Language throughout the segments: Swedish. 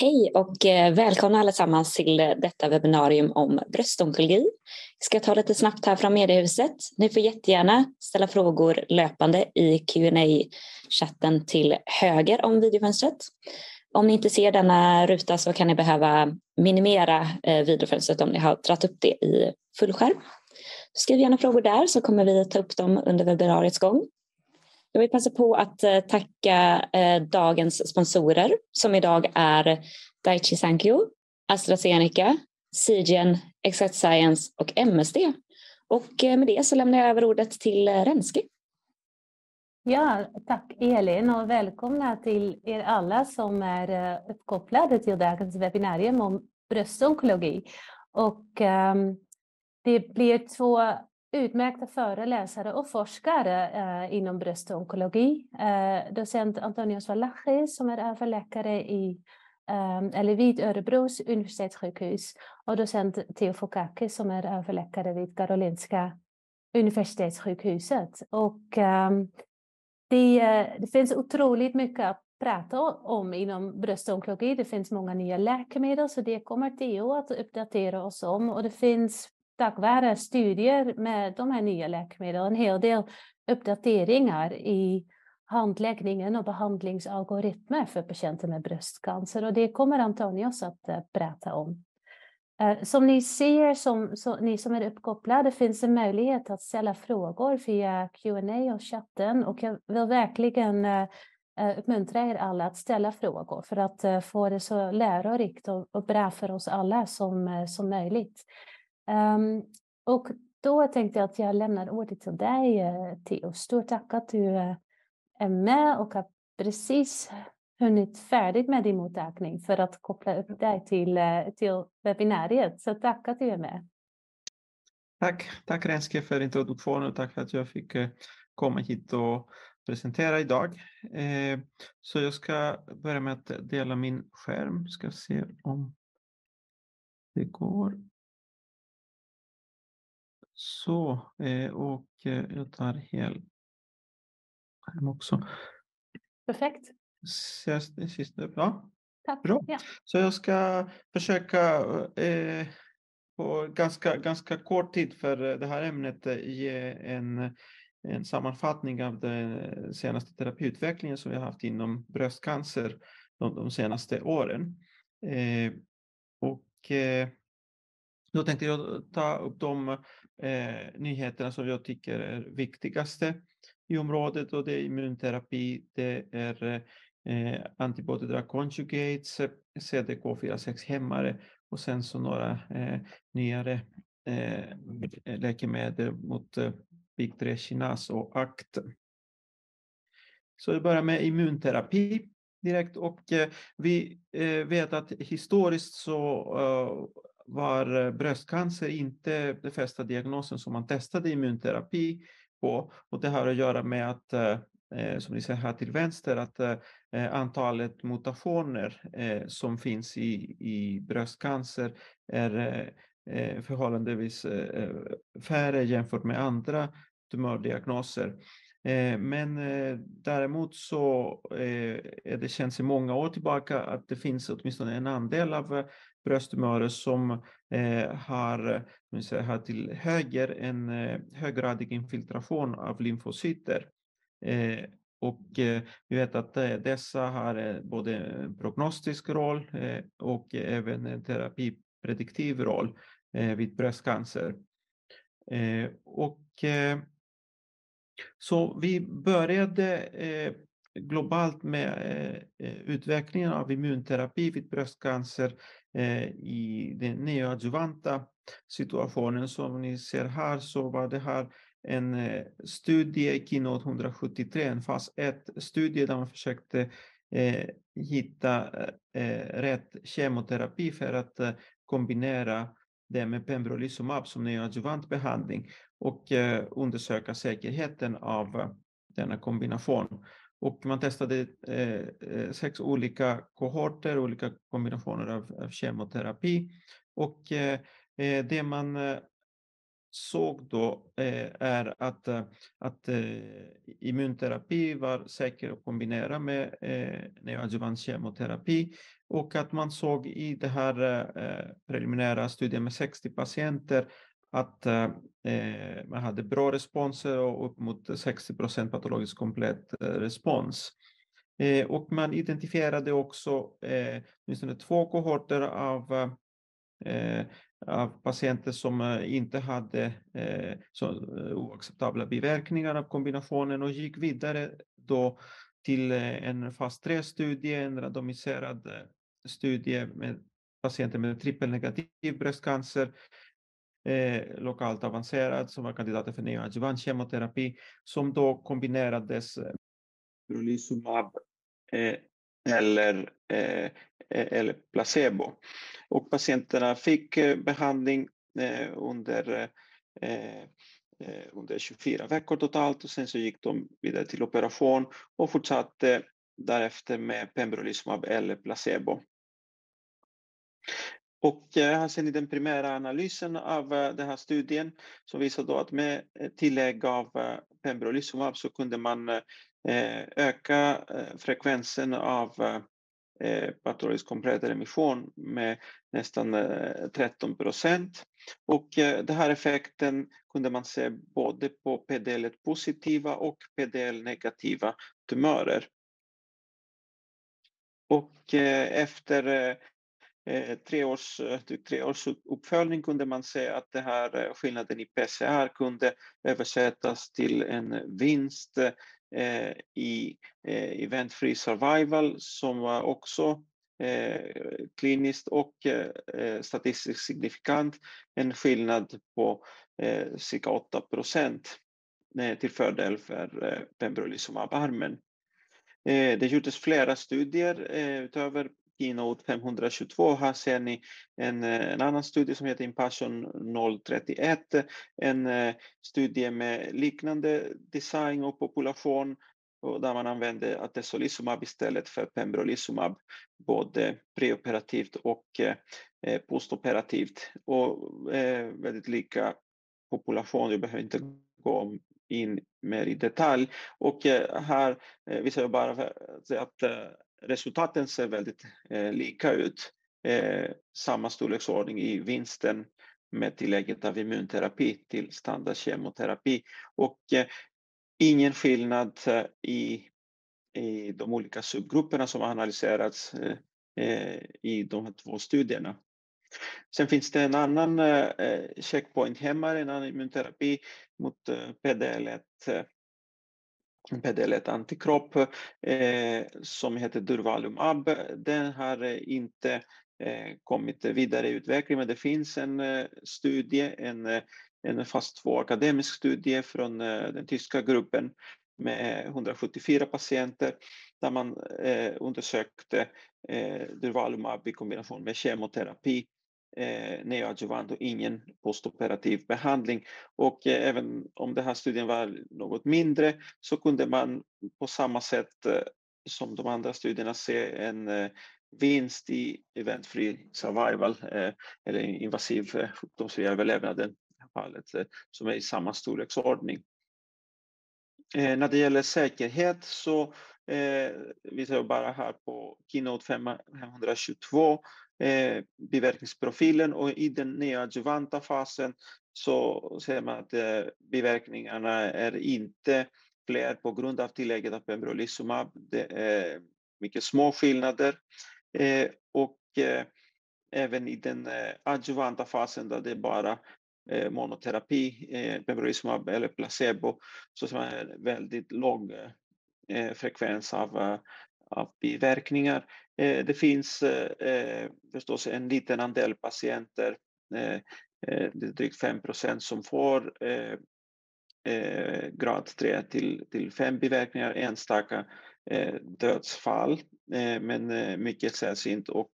Hej och eh, välkomna allesammans till eh, detta webbinarium om bröstonkologi. Vi ska ta lite snabbt här från mediehuset. Ni får jättegärna ställa frågor löpande i qa chatten till höger om videofönstret. Om ni inte ser denna ruta så kan ni behöva minimera eh, videofönstret om ni har dragit upp det i fullskärm. Skriv gärna frågor där så kommer vi ta upp dem under webbinariets gång. Jag vill passa på att eh, tacka eh, dagens sponsorer som idag är Daiichi Sankyo, AstraZeneca, Sigen, Exact Science och MSD. Och eh, med det så lämnar jag över ordet till Renske. Ja, tack Elin och välkomna till er alla som är uppkopplade till dagens webbinarium om bröstonkologi. Och um, det blir två utmärkta föreläsare och forskare eh, inom bröstonkologi. Eh, docent Antonio Svalachi som är överläkare i, eh, eller vid Örebros universitetssjukhus och docent Theo Fokakis som är överläkare vid Karolinska universitetssjukhuset. Och, eh, det, eh, det finns otroligt mycket att prata om inom bröstonkologi. Det finns många nya läkemedel så det kommer Theo att uppdatera oss om och det finns tack vare studier med de här nya läkemedlen, en hel del uppdateringar i handläggningen och behandlingsalgoritmer för patienter med bröstcancer. Och det kommer Antonios att eh, uh, prata om. Uh, som ni ser, som, så, ni som är uppkopplade, finns en möjlighet att ställa frågor via Q&A och chatten. Och jag vill verkligen uh, uppmuntra er alla att ställa frågor för att få det så lärorikt och, och bra för oss alla som, som möjligt. Um, och då tänkte jag att jag lämnar ordet till dig, eh, Theo. Stort tack att du eh, är med och har precis hunnit färdigt med din mottagning för att koppla upp dig till, eh, till webbinariet. Så tack att du är med. Tack, tack Renske för introduktionen och tack för att jag fick komma hit och presentera idag. Så jag ska börja med att dela min skärm. Ska se om det går. Så, eh, och eh, jag tar hel skärm också. Perfekt. Sist, ja, Tack. Bra. Ja. Så jag ska försöka eh, på ganska, ganska kort tid för det här ämnet eh, ge en, en sammanfattning av den senaste terapiutvecklingen som vi har haft inom bröstcancer de, de senaste åren. Eh, och eh, då tänkte jag ta upp de eh, nyheterna som jag tycker är viktigaste i området och det är immunterapi, det är eh, antibody drug conjugates, CDK4-6-hämmare och sen så några eh, nyare eh, läkemedel mot eh, BIK3 kinas och ACT. Så vi börjar med immunterapi direkt och eh, vi eh, vet att historiskt så eh, var eh, bröstcancer inte den första diagnosen som man testade immunterapi på. Och det har att göra med att, eh, eh som ni ser här till vänster, att eh, antalet mutationer som finns i, i bröstcancer är förhållandevis färre jämfört med andra tumördiagnoser. Eh, men eh, däremot så eh, är det känns i många år tillbaka att det finns åtminstone en andel av brösttumörer som har, säga, har till höger en höggradig infiltration av lymfocyter. Och vi vet att dessa har både en prognostisk roll och även en terapiprediktiv roll vid bröstcancer. och så vi började eh, globalt med eh, eh, utvecklingen av immunterapi vid bröstcancer Eh, i den neoadjuvanta situationen. Som ni ser här så var det här en eh, studie, Keynote 173, en fas 1-studie där man försökte eh, hitta eh, rätt kemoterapi för att eh, kombinera det med pembrolizumab som neoadjuvant behandling och eh, undersöka säkerheten av denna kombination. Och man testade eh, eh, sex olika kohorter, olika kombinationer av, av kemoterapi. Och det man såg då är att, att immunterapi var säker att kombinera med neoadjuvant kemoterapi och att man såg i det här preliminära studien med 60 patienter att eh, eh, man hade bra responser och upp mot 60 procent patologiskt komplett eh, respons. Eh, och man identifierade också eh, åtminstone två kohorter av, eh, av patienter som eh, inte hade eh, så, eh, oacceptabla biverkningar av kombinationen och gick vidare då till eh, en fas 3-studie, en randomiserad studie med patienter med trippelnegativ bröstcancer eh, lokalt avancerad som var kandidater för neoadjuvant kemoterapi som då kombinerades pembrolizumab eh, eller, eh, eh, eller placebo. Och patienterna fick eh, behandling eh, under, eh, eh under 24 veckor totalt och sen så gick de vidare till operation och fortsatte därefter med pembrolizumab eller placebo. Och eh, ser ni den primära analysen av eh, den här studien som visar då att med tillägg av eh, pembrolizumab så kunde man öka frekvensen av patologisk komplett remission med nästan 13 procent. Och den här effekten kunde man se både på PDL positiva och PDL negativa tumörer. Och efter Eh, tre års, eh, typ tre års uppföljning kunde man se att det här eh, skillnaden i PCR kunde översättas till en vinst Eh, i eh, Event Free Survival som var också kliniskt och statistiskt signifikant en skillnad på cirka 8 procent till fördel för pembrolizumab-armen. Det gjordes flera studier utöver Keynote 522. Här ser ni en, eh, en annan studie som heter Impassion 031, en eh, studie med liknande design och population och där man använde atezolizumab istället för pembrolizumab, både preoperativt och eh, eh, postoperativt. Och eh, väldigt lika population, jag behöver inte gå in mer i detalj. Och eh, här visar jag bara att resultaten ser väldigt eh, lika ut. Eh, samma storleksordning i vinsten med tillägget av immunterapi till standard kemoterapi och eh, ingen skillnad eh, i, i de olika subgrupperna som har analyserats eh, eh i de här två studierna. Sen finns det en annan eh, eh, checkpoint-hämmare, en annan immunterapi mot PDL1 PDL1 antikropp eh, som heter Durvalumab. Den har inte eh, kommit vidare i utveckling men det finns en eh, studie, en, eh, en fast två akademisk studie från eh, den tyska gruppen med 174 patienter där man eh, undersökte eh, Durvalumab i kombination med kemoterapi eh, neoadjuvant och ingen postoperativ behandling. Och eh, även om den här studien var något mindre så kunde man på samma sätt eh, som de andra studierna se en eh, vinst i event-free survival eh, eller invasiv eh, sjukdomsfri överlevnad i fallet eh, som är i samma storleksordning. Eh, när det gäller säkerhet så eh, visar jag bara här på Keynote 522 eh, biverkningsprofilen och i den neoadjuvanta fasen så ser man att eh, biverkningarna är inte fler på grund av tillägget av pembrolizumab. Det är mycket små skillnader eh, och eh, även i den eh, adjuvanta fasen där det är bara eh, monoterapi, eh, pembrolizumab eller placebo, så ser man väldigt låg eh, frekvens av eh, av biverkningar. Eh, det finns eh, eh, förstås en liten andel patienter, det är drygt 5 procent som får grad 3 till, till 5 biverkningar, enstaka dödsfall, men mycket sällsynt och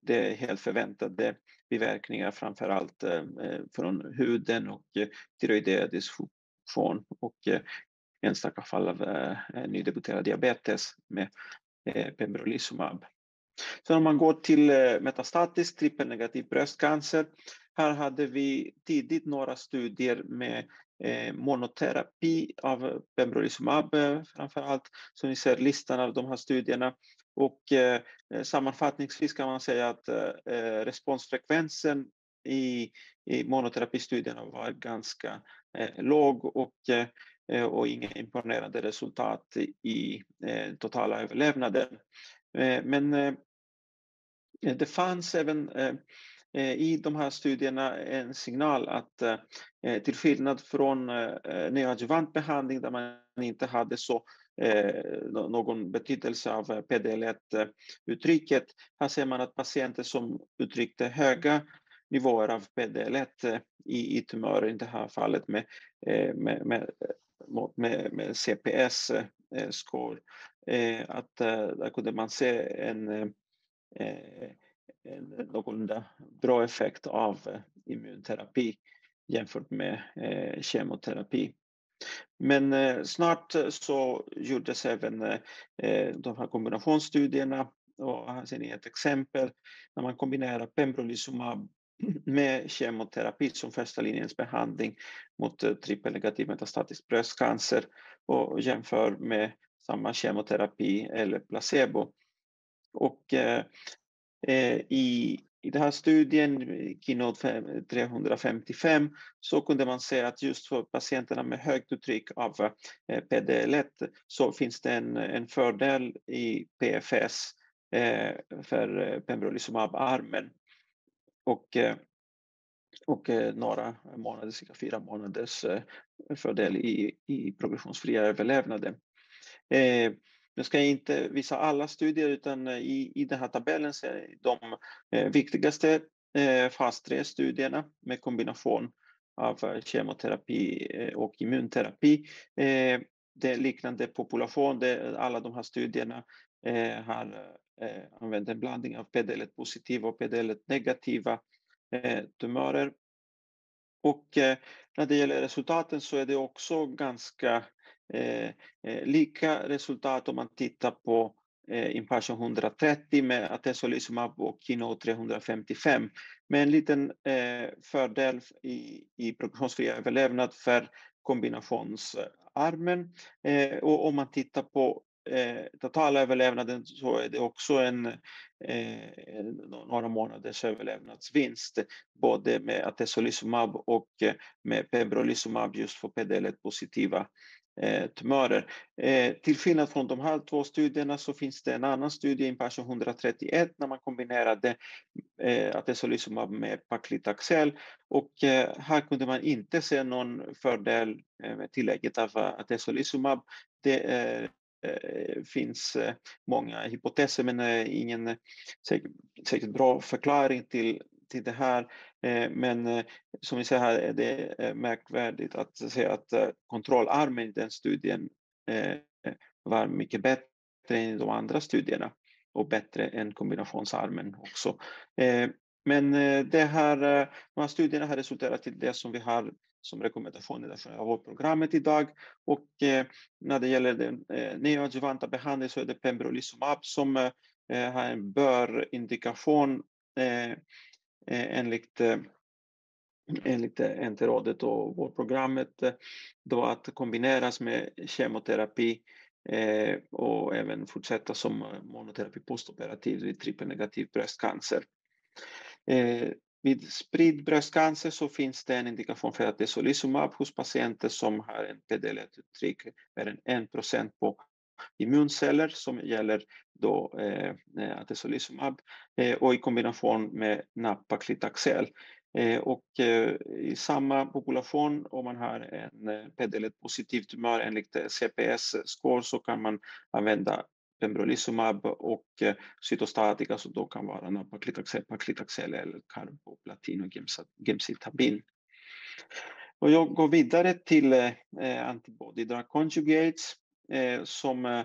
det är helt förväntade biverkningar framför allt från huden och tyroidedisk dysfunktion. och enstaka fall av eh, nydebuterad diabetes med eh, pembrolizumab. Sen om man går till eh, metastatisk trippelnegativ bröstcancer, här hade vi tidigt några studier med eh, monoterapi av pembrolizumab eh, framför allt. Så ni ser listan av de här studierna. Och eh, sammanfattningsvis kan man säga att eh, responsfrekvensen i, i monoterapistudierna var ganska eh, låg och, eh, Eh, och inga imponerande resultat i eh, totala överlevnaden. Eh, men det fanns även i de här studierna en signal att till skillnad från neoadjuvant behandling där man inte hade så någon betydelse av PDL1-uttrycket. Här ser man att patienter som uttryckte höga nivåer av PDL1 i, i tumören, i det här fallet med, med, med, med, med CPS-score, eh, eh, att eh, där kunde man se en, en någorlunda bra effekt av immunterapi jämfört med kemoterapi. Men eh, snart så gjordes även eh, de här kombinationsstudierna och här ser ni ett exempel när man kombinerar pembrolizumab med kemoterapi som första linjens behandling mot eh, trippelnegativ metastatisk bröstcancer och jämför med samma kemoterapi eller placebo. Och eh, eh i i den här studien, Keynote 355, så kunde man se att just för patienterna med högt uttryck av eh, PDL1 så finns det en, en fördel i PFS eh, för eh, pembrolizumab-armen. Och, eh, och eh, några månader, cirka fyra månaders eh, fördel i, i progressionsfria överlevnaden. Nu ska jag inte visa alla studier utan i, i den här tabellen ser de viktigaste fas 3-studierna med kombination av kemoterapi och immunterapi. Det är liknande population, det, alla de här studierna Eh, har eh, använt en blandning av PDL1 positiva och PDL1 negativa eh, tumörer. Och när det gäller resultaten så är det också ganska Eh, eh, lika resultat om man tittar på eh, Impassion 130 med atezolizumab och Kino 355 med en liten eh, fördel i, i progressionsfri överlevnad för kombinationsarmen. Eh, och om man tittar på eh, totala överlevnaden så är det också en eh, några månaders överlevnadsvinst både med atezolizumab och eh, med pembrolizumab just för PDL1 positiva eh, tumörer. Eh, till skillnad från de här två studierna så finns det en annan studie, Impassion 131, när man kombinerade eh, atezolizumab med paclitaxel och eh, här kunde man inte se någon fördel eh, med tillägget av eh, atezolizumab. Det eh, Eh, finns eh, många hypoteser men eh, ingen säkert, bra förklaring till till det här. Men som vi ser här är det märkvärdigt att se att kontrollarmen i den studien var mycket bättre än de andra studierna och bättre än kombinationsarmen också. Men det här, de här studierna har resulterat i det som vi har som rekommendation i det vårdprogrammet idag. Och eh, när det gäller den eh, neoadjuvanta behandlingen så är det pembrolizumab som eh, har en bör-indikation Eh, enligt eh, enligt NT-rådet och vårdprogrammet då att kombineras med kemoterapi och även fortsätta som monoterapi postoperativ vid trippelnegativ bröstcancer. Vid spridd bröstcancer så finns det en indikation för att det är solizumab hos patienter som har en PDL1-uttryck mer än 1 på immunceller som gäller då eh, eh atezolizumab eh, och i kombination med napaklitaxel. Eh, och eh, i samma population, om man har en eh, PDL1-positiv tumör enligt CPS-score så kan man använda pembrolizumab och eh, cytostatika, så då kan vara napaklitaxel, paclitaxel eller carboplatin och gemcitabin. Och jag går vidare till eh, antibody drug conjugates eh, som eh,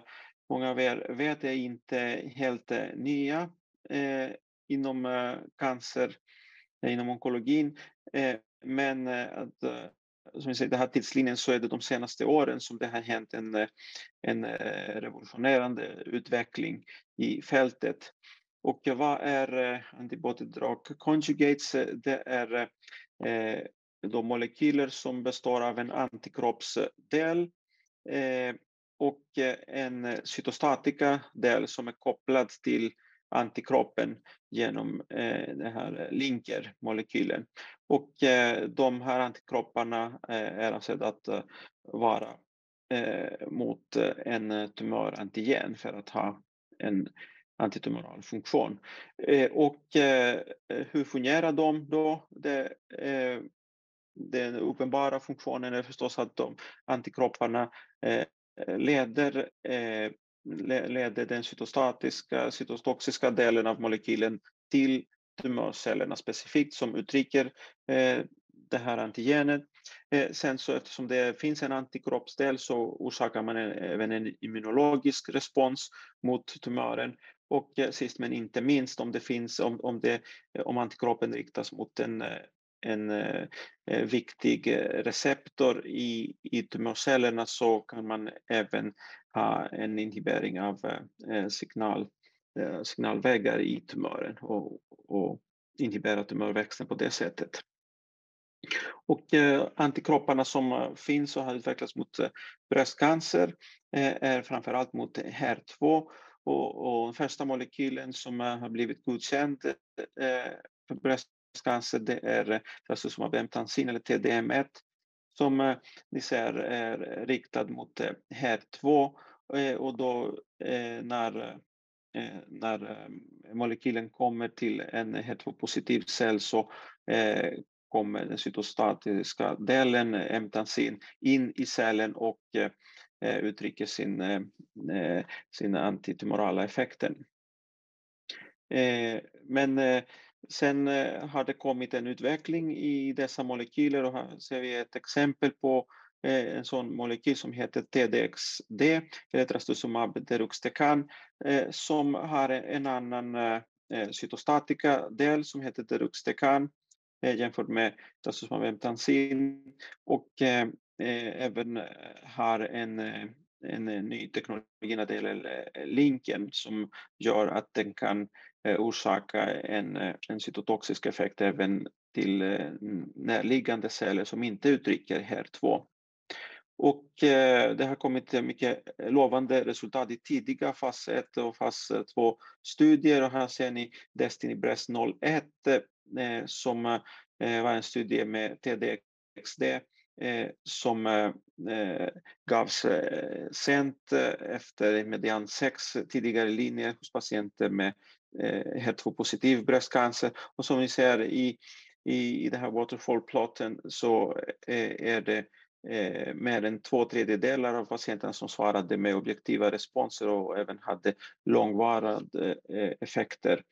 många av er vet är inte helt eh, nya eh, inom eh, cancer, eh, inom onkologin. Eh, men att, som jag säger, den här tidslinjen så är det de senaste åren som det har hänt en, en eh, revolutionerande utveckling i fältet. Och vad är eh, antibody drug conjugates? Eh, det är de molekyler som består av en antikroppsdel och en cytostatika del som är kopplad till antikroppen genom eh, den här linkermolekylen. Och eh, de här antikropparna eh, är alltså avsedda att eh, vara eh, mot eh, en tumörantigen för att ha en antitumoral funktion. Eh, och eh, hur fungerar de då? Det, eh, den uppenbara funktionen är förstås att de antikropparna leder leder den cytostatiska, cytotoxiska delen av molekylen till tumörcellerna specifikt som uttrycker eh, det här antigenet. Eh, sen så eftersom det finns en antikroppsdel så orsakar man en, även en immunologisk respons mot tumören. Och eh, sist men inte minst om det finns, om, om, det, om antikroppen riktas mot en eh, en eh, eh viktig eh, receptor i, i tumörcellerna så kan man även ha en inhibering av eh, eh, signal, eh, signalvägar i tumören och, och inhibera tumörväxten på det sättet. Och eh, antikropparna som finns och har utvecklats mot bröstcancer eh, är framförallt mot HER2 och, och första molekylen som har blivit godkänd eh, för bröstcancer det är eh, trastuzumab emtansine eller TDM1 som eh, ni ser är riktad mot eh, HER2 och då när, när molekylen kommer till en HER2-positiv cell så kommer den cytostatiska delen, emtansin, in i cellen och uttrycker sin, sin antitumorala effekten. Men Sen eh, har det kommit en utveckling i dessa molekyler och här ser vi ett exempel på eh, en sån molekyl som heter TDXD, eller trastuzumab deruxtecan, eh, som har en annan cytostatika-del som heter deruxtecan jämfört med trastuzumab emtansin och även har en en ny teknologi när det gäller linken som gör att den kan Eh, orsaka en, eh, en cytotoxisk effekt även till eh, närliggande celler som inte uttrycker HER2. Och det har kommit mycket lovande resultat i tidiga fas 1 och fas 2 studier och här ser ni Destiny Breast 01 som var en studie med TDXD som gavs sent efter median 6 tidigare linjer hos patienter med Eh, HER2-positiv bröstcancer. Och som ni ser i, i, i den här waterfall-plotten så eh, är det eh, mer än två tredjedelar av patienterna som svarade med objektiva responser och även hade långvarande eh, effekter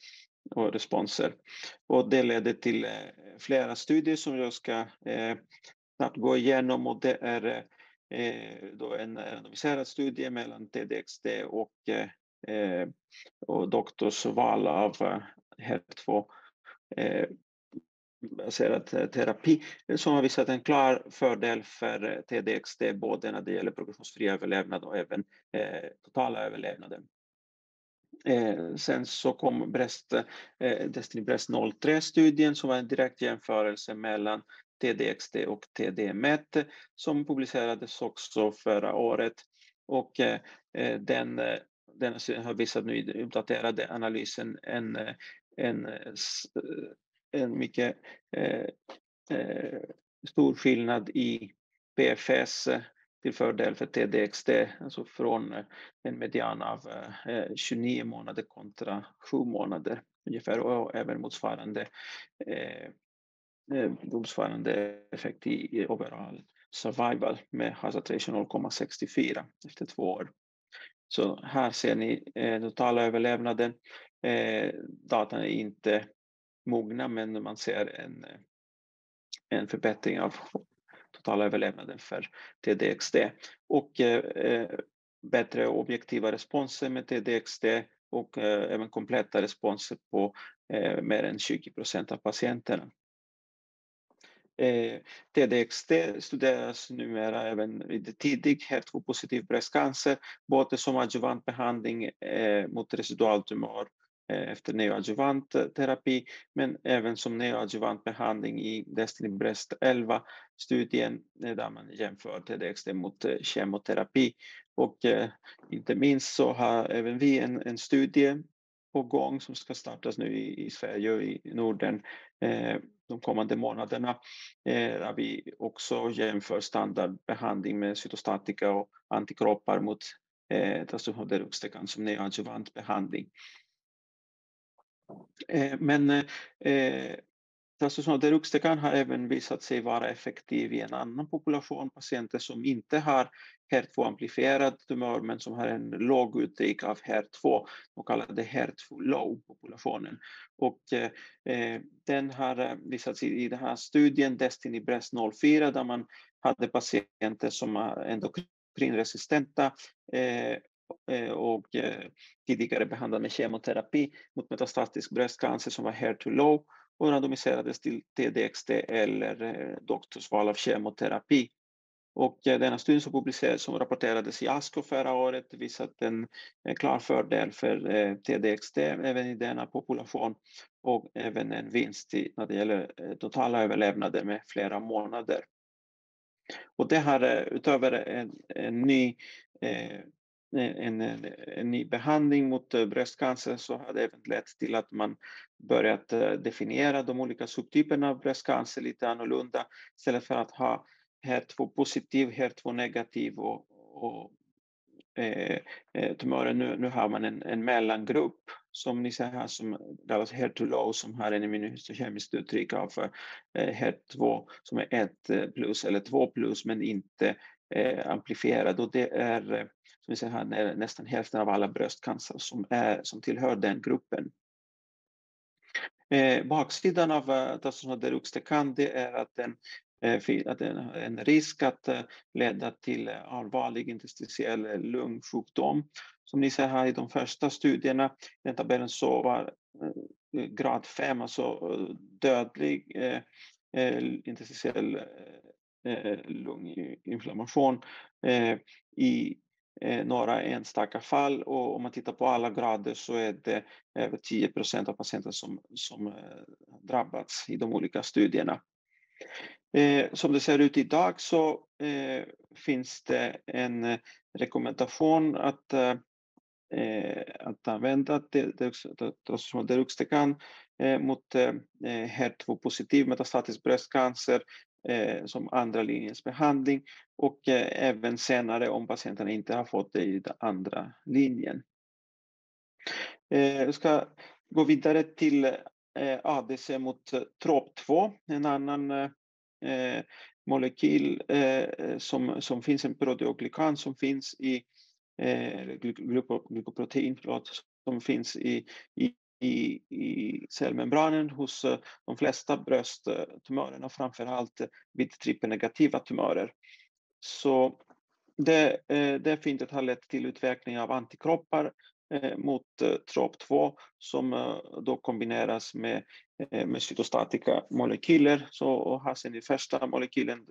och responser. Och det ledde till eh, flera studier som jag ska eh, snabbt gå igenom och det är eh, då en randomiserad studie mellan TDXD och eh, Eh, och doktorsval av eh, HER2 eh, baserad eh, terapi som har visat en klar fördel för TDXD både när det gäller progressionsfri överlevnad och även eh, totala överlevnaden. Eh, sen så kom Brest, eh, Destiny Breast 03-studien som var en direkt jämförelse mellan TDXD och TDMET som publicerades också förra året. Och eh, den den har visat nu i den uppdaterade analysen en, en, en mycket eh, eh, stor skillnad i PFS till fördel för TDXD, alltså från en median av eh, 29 månader kontra 7 månader ungefär och även motsvarande, eh, eh, motsvarande effekt i, i overall survival med hazard ratio 0,64 efter två år. Så här ser ni eh, totala överlevnaden. Eh, datan är inte mogna men man ser en, eh, en förbättring av totala överlevnaden för TDXD. Och eh, eh bättre objektiva responser med TDXD och eh, även kompletta responser på eh, mer än 20 procent av patienterna. Eh, TDXT studeras numera även vid tidig HER2-positiv bröstcancer, både som adjuvantbehandling eh, mot residualtumör eh, efter neoadjuvant terapi, men även som neoadjuvant behandling i Destiny Breast 11-studien eh, där man jämför TDXT mot eh, kemoterapi. Och inte minst så har även vi en, en studie på gång som ska startas nu i, i Sverige och i Norden eh, de kommande månaderna. Eh, där vi också jämför standardbehandling med cytostatika och antikroppar mot eh, trastuzumab som neoadjuvant behandling. Eh, men eh, Alltså, Trastuzumab har även visat sig vara effektiv i en annan population patienter som inte har HER2-amplifierad tumör men som har en låg uttryck av HER2, de kallade HER2-low-populationen. Och eh, den har eh, visat sig i den här studien Destiny Breast 04 där man hade patienter som var endokrinresistenta eh, eh, och eh, tidigare behandlade med kemoterapi mot metastatisk bröstcancer som var HER2 low och randomiserades till TDXT eller eh, doktorsval av kemoterapi. Och eh, denna studie som publicerades som rapporterades i ASCO förra året visat en, en klar fördel för eh, TDXT även i denna population och även en vinst i, när det gäller eh, totala överlevnader med flera månader. Och det här eh, utöver en, en ny eh, en, en, en, ny behandling mot eh, bröstcancer så har det även lett till att man börjat eh, definiera de olika subtyperna av bröstcancer lite annorlunda istället för att ha HER2 positiv, HER2 negativ och, och eh, eh tumörer. Nu, nu har man en, en mellangrupp som ni ser här som kallas HER2 low som har en immunhistokemiskt uttryck av eh, HER2 som är 1 plus eller 2 plus men inte eh, Eh, amplifierad och det är eh, som vi ser här nästan hälften av alla bröstcancer som, är, som tillhör den gruppen. Eh, baksidan av eh, Tassonoderuxtecan alltså det är att den eh, att det är en risk att leda till allvarlig interstitiell lungsjukdom. Som ni ser här i de första studierna, i den tabellen så var grad 5, alltså dödlig interstitiell lunginflammation i några enstaka fall och om man tittar på alla grader så är det över 10 procent av patienter som, som drabbats i de olika studierna. Eh, som det ser ut idag så eh, finns det en rekommendation att, eh, att använda deruxtecan mot HER2-positiv metastatisk bröstcancer Eh, som andra linjens behandling och eh, även senare om patienterna inte har fått det i den andra linjen. Eh, Jag ska gå vidare till ADC mot TROP2, en annan eh, molekyl eh, som, som finns, en proteoglykan som finns i eh, glykoprotein förlåt, som finns i, i, i, i cellmembranen hos eh, de flesta brösttumörerna, framförallt eh, vid trippelnegativa tumörer. Så det, eh, det fyndet har lett till utveckling av antikroppar mot TROP2 som då kombineras med, med cytostatika molekyler. Så och här ser ni första molekylen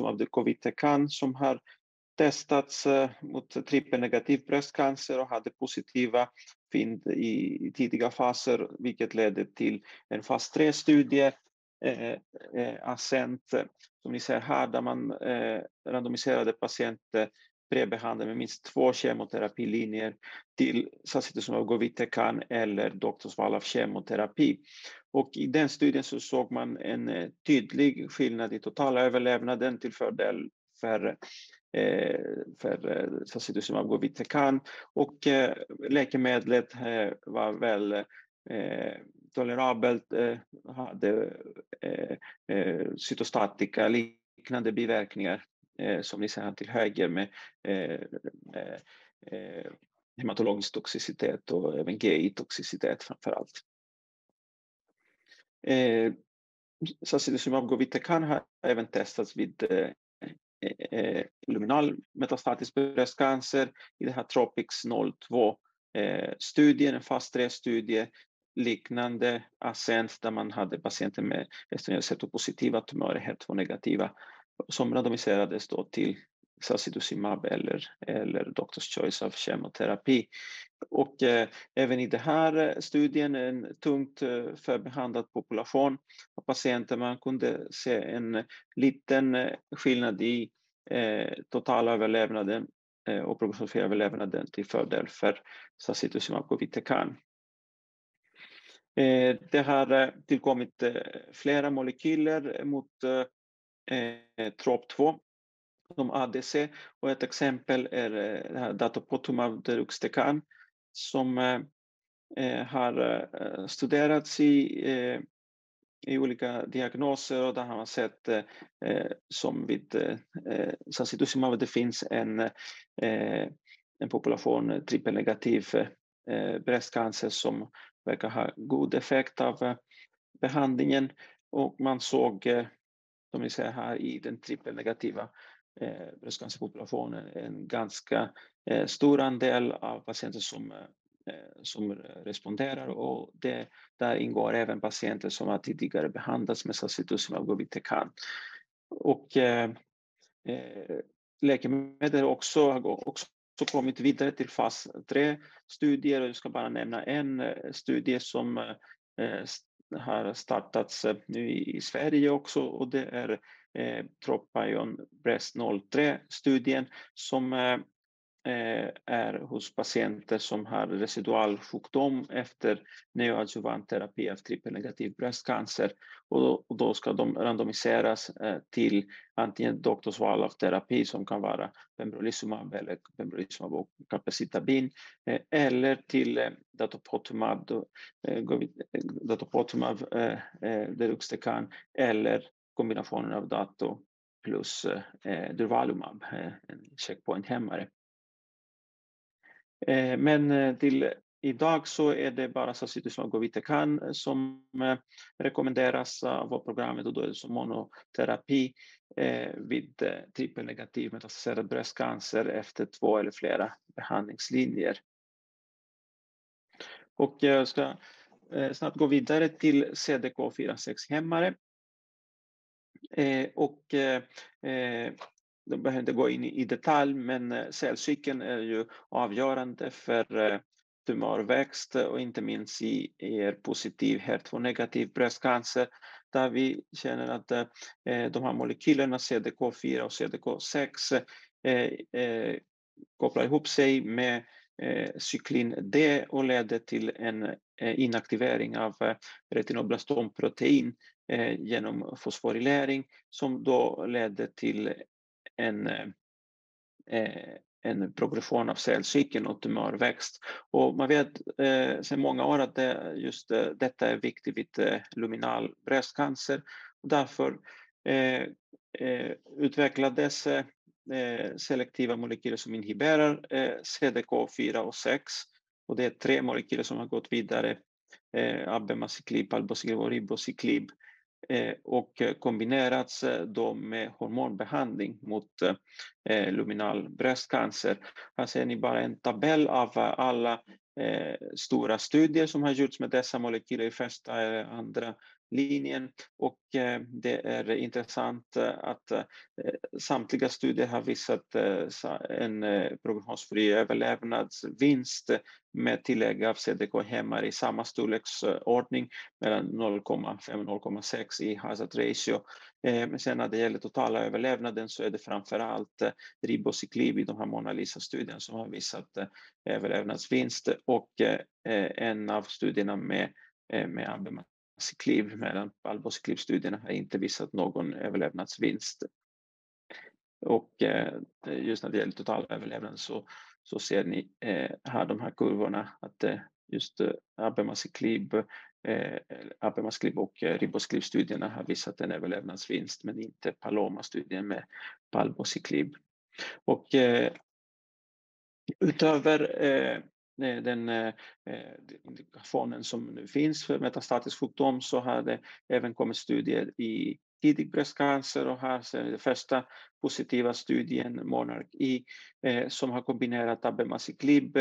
av Covitecan som har testats eh, mot trippelnegativ bröstcancer och hade positiva fynd i tidiga faser, vilket ledde till en fas 3-studie eh, eh, Ascent, som ni ser här, där man eh, randomiserade patienter prebehandlade med minst två kemoterapilinjer till sacituzumab govitecan eller doktorsval av kemoterapi. Och I den studien så såg man en eh, tydlig skillnad i totala överlevnaden till fördel för eh, för eh, sacituzumab govitecan och eh, läkemedlet eh, var väl tolerabelt, hade cytostatika liknande biverkningar eh, som ni ser här till höger med eh, eh, hematologisk toxicitet och även GI-toxicitet framför allt. Eh, Sacituzumab govitecan har även testats vid Eh, eh, luminal metastatisk bröstcancer i det här Tropics 02 eh, studien, en fast-3-studie, liknande Ascent där man hade patienter med estrogenoreceptorpositiva tumörer, HER2-negativa som randomiserades då till sacituzumab eller, eller Doctors Choice av kemoterapi. Och eh, även i den här eh, studien, en tungt eh, förbehandlad population av patienter, man kunde se en liten eh, skillnad i eh, totalöverlevnaden eh, och prognostiserad överlevnaden till fördel för sacituzumab govitecan. Eh, det har eh, tillkommit flera molekyler mot TROP2 som ADC och ett exempel är eh, det här datopotumab deruxtecan som eh, eh, har studerats i, i olika diagnoser och där har man sett som vid eh, sacituzumab det finns en, en population trippelnegativ bröstcancer som verkar ha god effekt av behandlingen och man såg, som vi ser här i den trippelnegativa eh, bröstcancerpopulationen en ganska eh, stor andel av patienter som, eh, som responderar och det, där ingår även patienter som har tidigare behandlats med sacituzumab govitecan. Och eh, eh läkemedel också har också kommit vidare till fas 3-studier. Jag ska bara nämna en eh, studie som eh, har startats eh, nu i Sverige också och det är eh, Tropion Breast 03-studien som eh, eh, är hos patienter som har residual sjukdom efter neoadjuvant terapi av trippelnegativ bröstcancer. Och då, och då ska de randomiseras eh, till antingen doktorsval av terapi som kan vara pembrolizumab eller pembrolizumab och capecitabin eh, eller till eh, datopotumab, eh, eh datopotumab eh, eh, deruxtecan eller kombinationen av dato plus eh, durvalumab, eh, en checkpoint-hämmare. Eh, men eh, till idag så är det bara sacituzumab govitecan eh, som eh, rekommenderas av programmet och då är det som monoterapi eh, vid eh, trippelnegativ metastaserad bröstcancer efter två eller flera behandlingslinjer. Och jag ska snabbt gå vidare till CDK4-6-hämmare Eh, och eh, eh, de behöver inte gå in i, detalj, men eh, cellcykeln är ju avgörande för tumörväxt och inte minst i er positiv HER2-negativ bröstcancer där vi känner att de här molekylerna CDK4 och CDK6 kopplar ihop sig med cyklin D och leder till en inaktivering av retinoblastomprotein Eh, genom fosforilering som då ledde till en, eh, en progression av cellcykeln och tumörväxt. Och man vet eh, sedan många år att det, just eh, detta är viktigt vid eh, luminal bröstcancer. Och därför eh, eh, utvecklades eh, selektiva molekyler som inhiberar eh, CDK4 och 6 och det är tre molekyler som har gått vidare eh, abemaciclib, palbociclib och ribociclib. Eh, Eh, och eh, kombinerats eh, då med hormonbehandling mot luminal bröstcancer. Här ser ni bara en tabell av alla stora studier som har gjorts med dessa molekyler i första eller andra linjen och eh, det är intressant eh, att eh, samtliga studier har visat en prognosfri överlevnadsvinst med tillägg av CDK-hämmare i samma storleksordning mellan 0,5 och 0,6 i hazard ratio. Men sen när det gäller totala överlevnaden så är det framför allt eh, i de här Mona Lisa-studierna som har visat överlevnadsvinst och en av studierna med, med Cicliv, medan albociclib-studierna har inte visat någon överlevnadsvinst. Och eh, just när det gäller total överlevnad så så ser ni eh, här de här kurvorna att eh, just eh, abemaciclib, eh, abemaciclib och eh, ribociclib-studierna har visat en överlevnadsvinst men inte Paloma-studien med palbociclib. Och eh, utöver eh, Eh, den eh, eh indikationen som nu finns för metastatisk sjukdom så har det även kommit studier i tidig bröstcancer och här ser vi den första positiva studien, Monarch-I, e, eh, som har kombinerat abemaciclib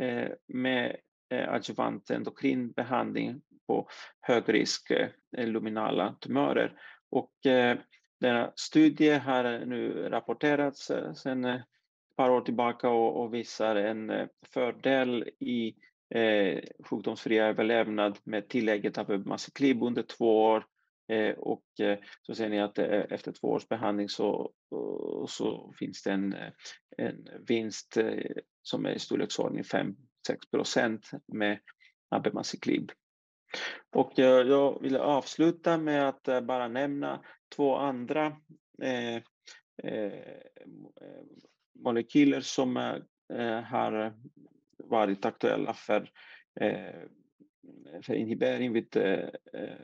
eh, med eh, adjuvant endokrinbehandling på högrisk eh, luminala tumörer. Och denna studie har nu rapporterats sedan par år tillbaka och, och visar en eh, fördel i eh, sjukdomsfri överlevnad med tillägget av Massiklib under två år Eh, och eh, så ser ni att eh, efter två års behandling så, eh, så finns det en, eh, en vinst som är i storleksordning 5-6 procent med Abemaciclib. Och jag vill avsluta med att bara nämna två andra eh, eh, molekyler som eh, har eh, varit aktuella för eh, för inhibering vid eh, eh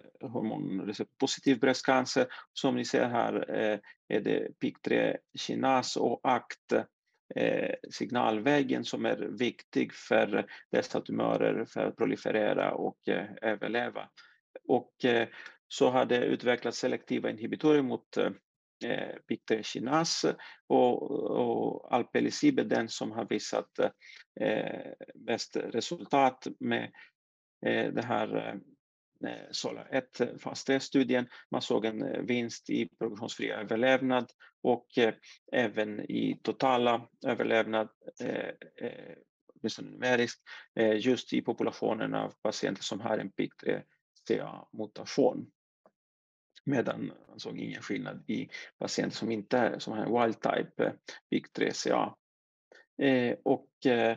bröstcancer. Som ni ser här eh, är det PIK3 kinas och ACT-signalvägen som är viktig för dessa tumörer för att proliferera och överleva. Och så har det utvecklats selektiva inhibitorer mot eh, PIK3 och, och Alpelisib är den som har visat eh, bäst resultat med Eh, det här eh, eh Solar 1 fas 3-studien. Man såg en eh, vinst i progressionsfri överlevnad och eh, även i totala överlevnad, åtminstone numeriskt, just i populationen av patienter som har en PIK3CA-mutation. Medan man såg ingen skillnad i patienter som inte som har en wild type eh, PIK3CA. Eh, och eh,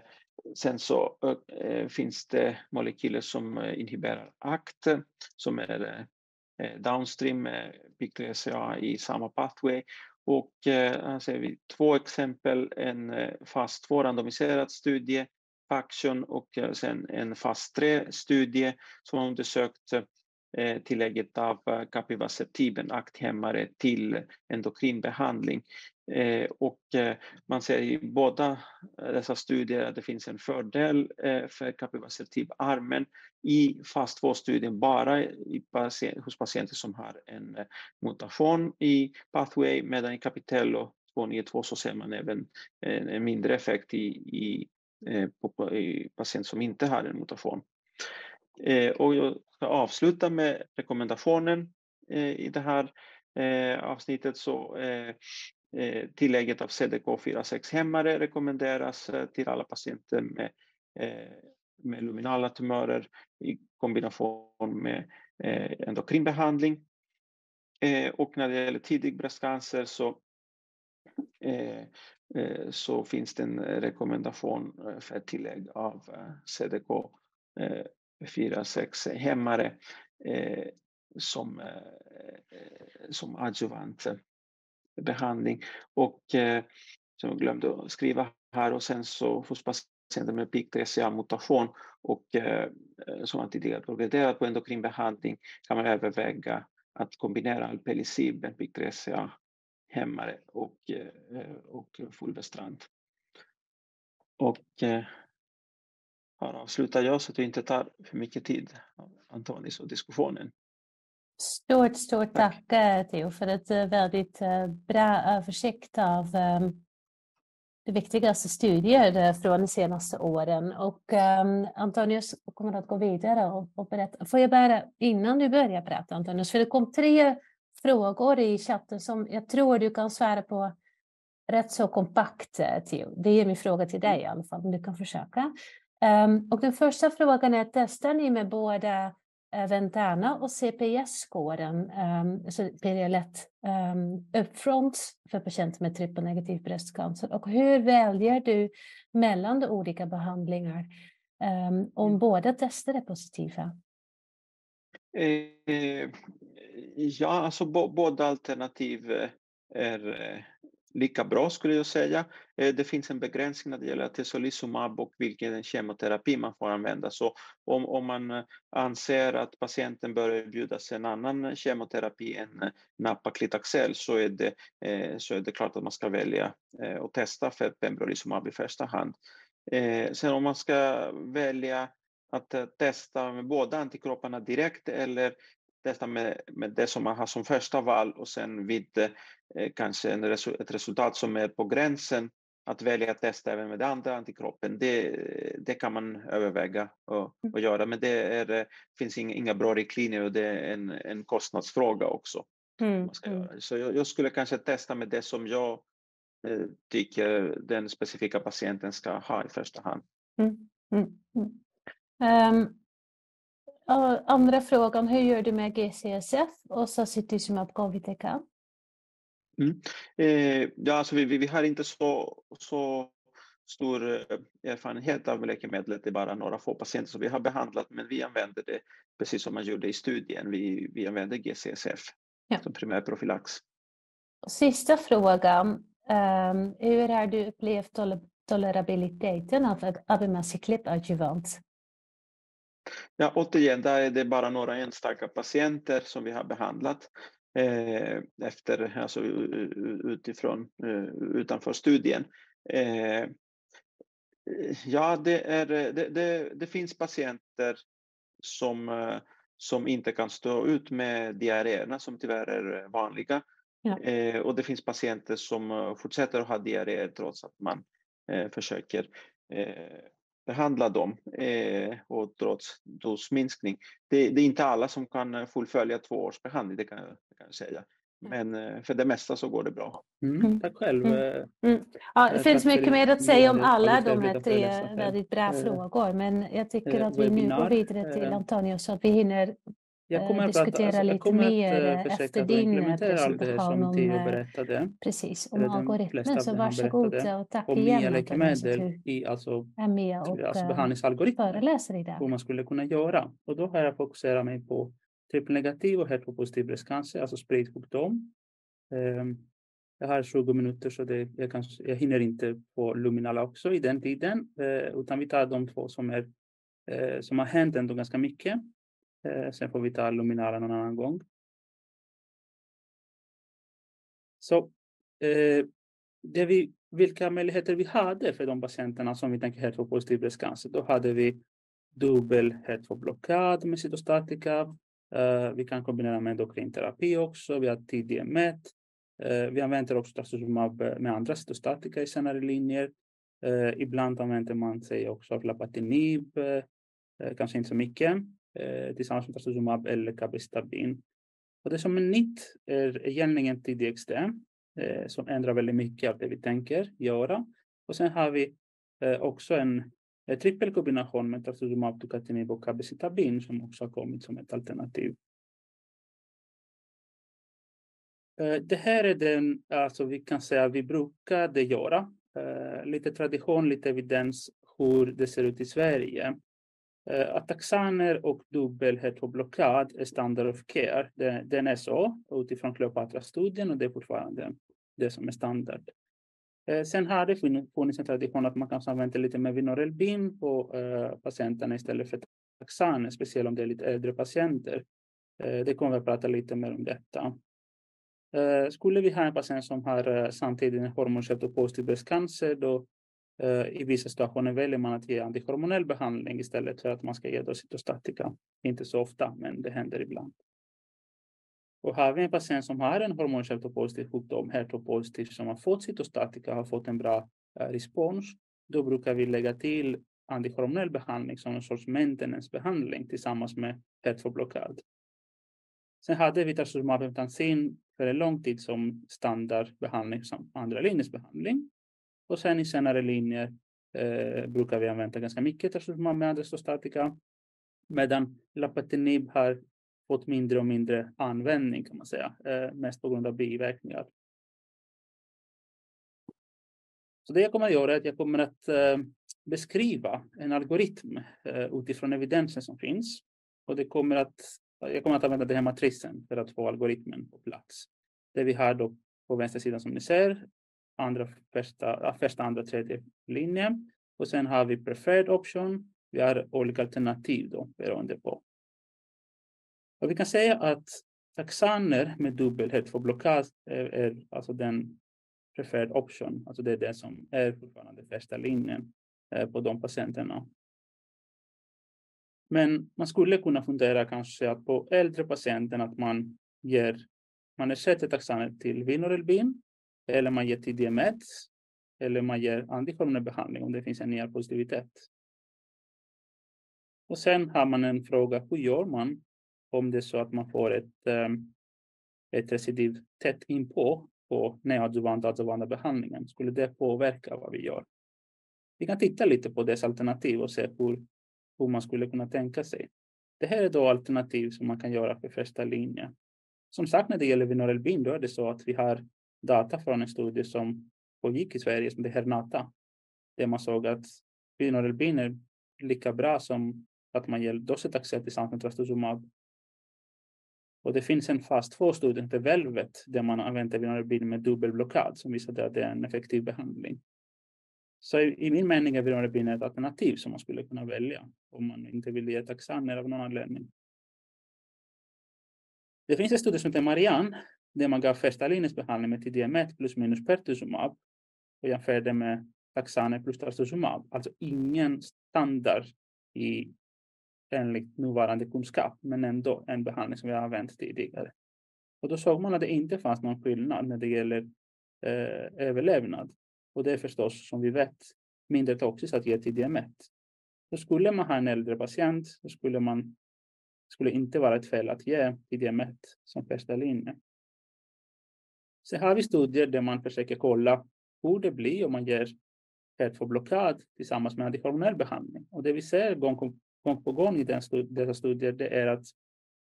Sen så finns det molekyler som inhiberar ACT som är downstream med PIK3CA i samma pathway. Och här ser vi två exempel, en fas 2 randomiserad studie, Faction och sen en fas 3-studie som har undersökt Eh, tillägget av eh, Capivasertib, en akthämmare, till endokrinbehandling. Eh, och man ser i båda dessa studier att det finns en fördel för Capivasertib-armen i fas 2-studien bara i patient, hos patienter som har en mutation i pathway medan i Capitello 292 så ser man även en mindre effekt i, i, i patienter som inte har en mutation. Eh, och jag ska avsluta med rekommendationen eh, i det här eh, avsnittet så Eh, tillägget av CDK4-6-hämmare rekommenderas till alla patienter med, med luminala tumörer i kombination med endokrinbehandling. Och när det gäller tidig bröstcancer så, så finns det en rekommendation för tillägg av CDK 4-6-hämmare eh, som, eh, eh, som adjuvant behandling. Och eh, som jag glömde att skriva här och sen så hos patienter med PIK3CA-mutation och eh, som har tidigare progrederat på endokrinbehandling kan man överväga att kombinera Alpelisib, med PIK3CA-hämmare och, eh, och fulvestrant. Och eh, här avslutar jag så att vi inte tar för mycket tid av Antonis och diskussionen. Stort, stort tack, tack Theo för ett eh, väldigt eh, bra översikt av ehm, de viktigaste studier från de senaste åren. Och um, Antonius kommer att gå vidare och, och berätta. Får jag bara, innan du börjar prata Antonius, för det kom tre frågor i chatten som jag tror du kan svara på rätt så kompakt, eh, Theo. Det är min fråga till dig i alla fall, om du kan försöka. Um, och den första frågan är, testar ni med båda Eh, Ventana och CPS-skåren, um, ehm, alltså PDL1 um, ehm, upfront för patienter med trippelnegativ bröstcancer. Och hur väljer du mellan de olika behandlingar om mm. båda tester är positiva? Eh, ja, alltså båda alternativ är lika bra skulle jag säga. Eh, det finns en begränsning när det gäller atezolizumab och vilken kemoterapi man får använda. Så om, om man eh, anser att patienten bör erbjudas en annan kemoterapi än eh, Napaklitaxel så är det, så är det klart att man ska välja och testa för pembrolizumab i första hand. Sen om man ska välja att testa med båda antikropparna direkt eller testa med, med det som man har som första val och sen vid eh, kanske en resu ett resultat som är på gränsen att välja att testa även med andra antikroppen, det, det kan man överväga och, och göra. Men det är, finns inga, inga bra riktlinjer och det är en, en kostnadsfråga också. Mm. Mm. Så jag, jag, skulle kanske testa med det som jag eh, tycker den specifika patienten ska ha i första hand. Mm. Um, andra frågan, hur gör du med GCSF och sacituzumab govitecan? Mm. Eh, ja, alltså vi, vi, vi, har inte så, så stor eh, erfarenhet av läkemedlet, det är bara några få patienter som vi har behandlat, men vi använder det precis som man gjorde i studien. Vi, vi använder GCSF ja. som primär profylax. Sista frågan. Um, hur har du upplevt tol tolerabiliteten av abemaciclib adjuvant? Ja, återigen, där är det bara några enstaka patienter som vi har behandlat eh, efter, alltså utifrån, uh, utanför studien. Eh, ja, det, är, det, det, det, finns patienter som, uh, som inte kan stå ut med diarréerna som tyvärr är vanliga. Ja. Eh, och det finns patienter som fortsätter att ha diarréer trots att man försöker behandla dem eh, och trots dosminskning. Det, det, är inte alla som kan fullfölja två års behandling, det kan, det kan jag säga. Mm. Men eh, för det mesta så går det bra. Mm, mm. tack själv. Mm. Eh, mm. Ja, det finns mycket mer att säga om alla de här tre väldigt bra eh, frågor, men jag tycker att vi nu går vidare till Antonio så att vi hinner jag kommer diskutera att, alltså, lite mer efter din presentation om, berättade, precis, om algoritmen. Så varsågod och tack om igen. Nya läkemedel i alltså, med och alltså behandlingsalgoritmer. Hur man skulle kunna göra. Och då har jag fokuserat mig på trippelnegativ och heteropositiv bröstcancer, alltså spridsjukdom. Um, jag har 20 minuter så det, jag, kan, jag hinner inte på luminala också i den tiden, utan vi tar de två som, är, som har hänt ändå ganska mycket. Eh, sen får vi ta luminala någon annan gång. Så eh, det vi, vilka möjligheter vi hade för de patienterna som vi tänker heteropositiv bröstcancer, då hade vi dubbel heteroblockad med cytostatika, eh, vi kan kombinera med endokrinterapi också. Vi har tidig MET. Vi använder också trastuzumab med andra cytostatika i senare linjer. Ibland använder man sig också av lapatinib, kanske inte så mycket, Eh, tillsammans med trastuzumab eller cabestabin. Och det som är nytt är egentligen tidig eh, som ändrar väldigt mycket av det vi tänker göra. Och sen har vi eh, också en trippelkombination med trastuzumab, tucatinib och cabecitabin som också har kommit som ett alternativ. Eh, det här är den, alltså vi kan säga vi brukade göra. Lite tradition, lite evidens hur det ser ut i Sverige. Eh, Ataxaner och dubbel heteroblockad är standard of care. Den är så utifrån Kleopatra-studien och det är fortfarande det som är standard. Eh, sen har det funnits en tradition att man kanske använder lite mer Vinorelbin på eh, patienterna istället för taxaner, speciellt om det är lite äldre patienter. Eh, det kommer vi att prata lite mer om detta. Skulle vi ha en patient som har samtidigt en hormonreceptorpositiv bröstcancer, då Eh, i vissa situationer väljer man att ge antihormonell behandling istället för att man ska ge cytostatika. Inte så ofta, men det händer ibland. Och har vi en patient som har en hormonreceptorpositiv sjukdom, HER2-positiv, som har fått cytostatika har fått en bra eh, respons, då brukar vi lägga till antihormonell behandling som en sorts maintenance-behandling tillsammans med HER2-blockad. Sen hade vi trastuzumab för en lång tid som standardbehandling, som andra linjens behandling. Och sen i senare linjer eh, brukar vi använda ganska mycket trastuzumab med andra medan lapatinib har fått mindre och mindre användning kan man säga, eh, mest på grund av biverkningar. Så det jag kommer att göra är att jag kommer att eh, beskriva en algoritm eh, utifrån evidensen som finns. Och det kommer att, jag kommer att använda den här matrisen för att få algoritmen på plats. Det vi har då på vänster sida som ni ser, andra, första, första, andra, tredje linjen. Och sen har vi preferred option. Vi har olika alternativ då beroende på och vi kan säga att taxaner med dubbelhet för blockad är, är alltså den preferred option, alltså det är det som är fortfarande första linjen eh, på de patienterna. Men man skulle kunna fundera kanske att på äldre patienter att man ger, man ersätter taxaner till Vinorelbin eller man ger TDMET eller man ger antihormonell behandling om det finns en ner positivitet. Och sen har man en fråga, hur gör man om det är så att man får ett, ehm, ett recidiv tätt inpå på neoadjuvanta adjuvanta behandlingen, skulle det påverka vad vi gör? Vi kan titta lite på dess alternativ och se hur, hur man skulle kunna tänka sig. Det här är då alternativ som man kan göra för första linjen. Som sagt, när det gäller Vinorelbin, då är det så att vi har data från en studie som pågick i Sverige, som det här NATA, där man såg att Vinorelbin är lika bra som att man ger docetaxel tillsammans med trastuzumab. Och det finns en fas 2-studie, inte Velvet, där man använder Vinorelbin med dubbelblockad som visade att det är en effektiv behandling. Så i, i min mening är Vinorelbin ett alternativ som man skulle kunna välja om man inte vill ge taxaner av någon anledning. Det finns en studie som heter Marianne där man gav första linjens behandling med TDM1 plus minus pertuzumab och jämförde med taxaner plus trastuzumab. Alltså ingen standard i enligt nuvarande kunskap, men ändå en behandling som vi har använt tidigare. Och då såg man att det inte fanns någon skillnad när det gäller eh, överlevnad. Och det är förstås, som vi vet, mindre toxiskt att ge TDM1. Så skulle man ha en äldre patient så skulle man skulle inte vara ett fel att ge TDM1 som första linje. Sen har vi studier där man försöker kolla hur det blir om man ger HER2-blockad tillsammans med antihormonell behandling. Och det vi ser gång, gång på gång i den stud dessa studier det är att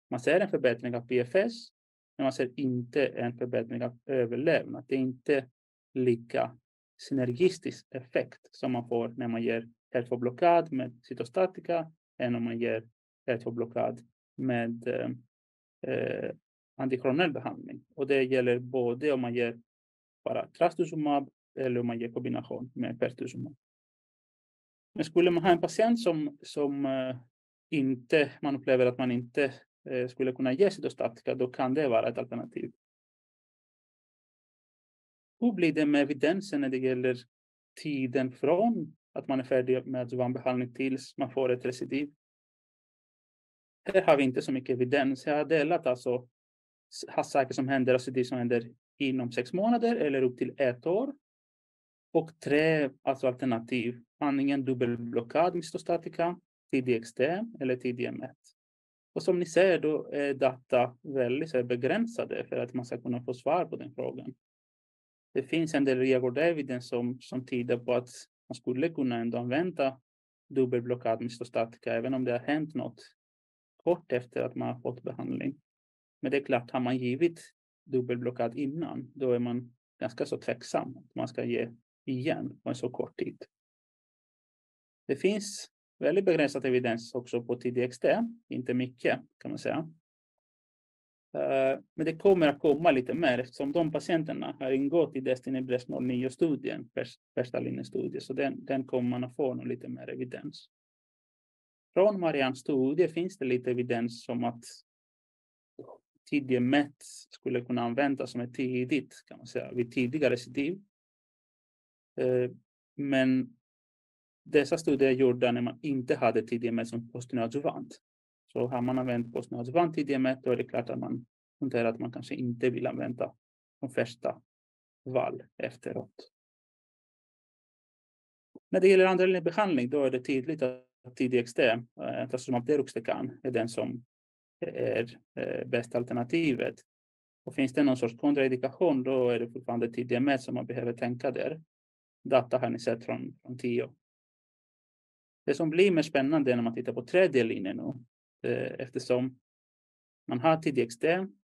man ser en förbättring av PFS, men man ser inte en förbättring av överlevnad. Det är inte lika synergistisk effekt som man får när man ger HER2-blockad med cytostatika än om man ger HER2-blockad med eh, eh antihormonell behandling. Och det gäller både om man ger bara trastuzumab eller om man ger kombination med pertuzumab. Men skulle man ha en patient som, som eh, inte, man upplever att man inte eh, skulle kunna ge cytostatika, då kan det vara ett alternativ. Hur blir det med evidensen när det gäller tiden från att man är färdig med behandling tills man får ett recidiv? Här har vi inte så mycket evidens. Jag har delat alltså saker som händer, alltså det som händer inom sex månader eller upp till ett år. Och tre alltså alternativ, antingen dubbelblockad mistostatika, TDXT eller TDM1. Och som ni ser då är data väldigt begränsade för att man ska kunna få svar på den frågan. Det finns en del real evidence som, som tyder på att man skulle kunna ändå använda dubbelblockad mistostatika även om det har hänt något kort efter att man har fått behandling. Men det är klart, har man givit dubbelblockad innan, då är man ganska så tveksam att man ska ge igen på en så kort tid. Det finns väldigt begränsad evidens också på TDXT, inte mycket kan man säga. Eh, men det kommer att komma lite mer eftersom de patienterna har ingått i Destiny Breast 09-studien, första linjestudien, så den, den kommer man att få lite mer evidens. Från Marians studie finns det lite evidens som att tidig mätt skulle kunna användas som ett tidigt, kan man säga, vid tidigare recidiv. Eh, men dessa studier är gjorda när man inte hade tidig mätt som postneoadjuvant. Så har man använt postneoadjuvant tidig mätt, då är det klart att man noterar att man kanske inte vill använda som första val efteråt. När det gäller andra behandling, då är det tydligt att TDXT, trastuzumab eh, deruxtecan, är den som är eh, bästa alternativet. Och finns det någon sorts kontraindikation, då är det fortfarande tidiga med som man behöver tänka där. Data har ni sett från, från tio. Det som blir mer spännande när man tittar på tredje linjen nu, eh, eftersom man har TDXT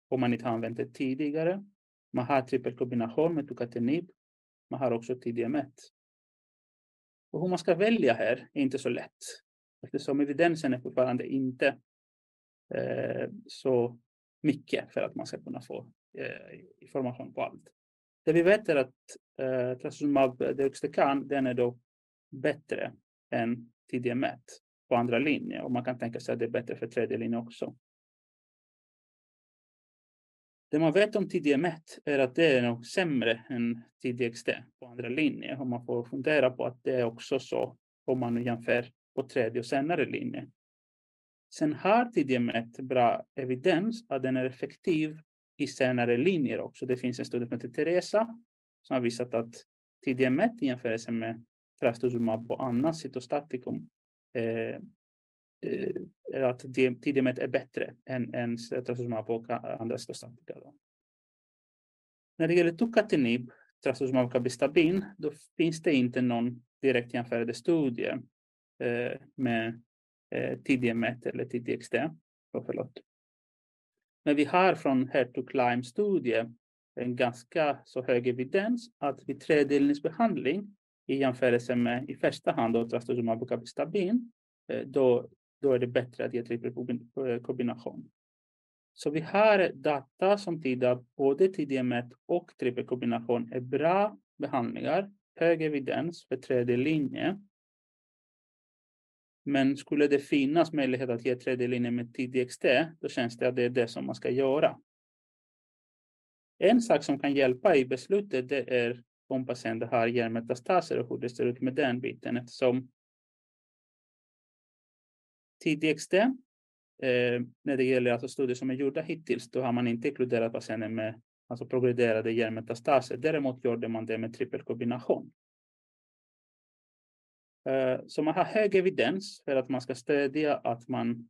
och man inte har använt det tidigare. Man har trippelkombination med tucatinib. Man har också TDM1. Och hur man ska välja här är inte så lätt eftersom evidensen är fortfarande inte Eh, så mycket för att man ska kunna få eh, information på allt. Det vi vet är att eh, trastuzumab deruxtecan den är då bättre än TDM1 på andra linjer och man kan tänka sig att det är bättre för tredje linje också. Det man vet om TDM1 är att det är nog sämre än TDXT på andra linjer och man får fundera på att det är också så om man jämför på tredje och senare linje. Sen har TDMET bra evidens att den är effektiv i senare linjer också. Det finns en studie som heter Teresa som har visat att TDMET i jämförelse med trastuzumab och annat cytostatikum eh, eh, att TDMET är bättre än, än trastuzumab och andra cytostatika. När det gäller tucatinib, trastuzumab cabestabin, då finns det inte någon direkt jämförande studie eh, med Eh, TDMET eller TDXD. Oh, förlåt. Men vi har från Hertog Climb-studie en ganska så hög evidens att vid tredelningsbehandling i jämförelse med i första hand trastuzumab och cabestabin, eh, då, då är det bättre att ge trippelkombination. Eh, så vi har data som tyder att både TDM1 och trippelkombination är bra behandlingar, hög evidens för tredje linje. Men skulle det finnas möjlighet att ge tredje linjen med TDXT, då känns det att det är det som man ska göra. En sak som kan hjälpa i beslutet det är om patienten har hjärnmetastaser och hur det ser ut med den biten eftersom TDXT, eh, när det gäller alltså studier som är gjorda hittills, då har man inte inkluderat patienter med alltså progrederade hjärnmetastaser. Däremot gjorde man det med trippelkombination. Eh, så man har hög evidens för att man ska stödja att man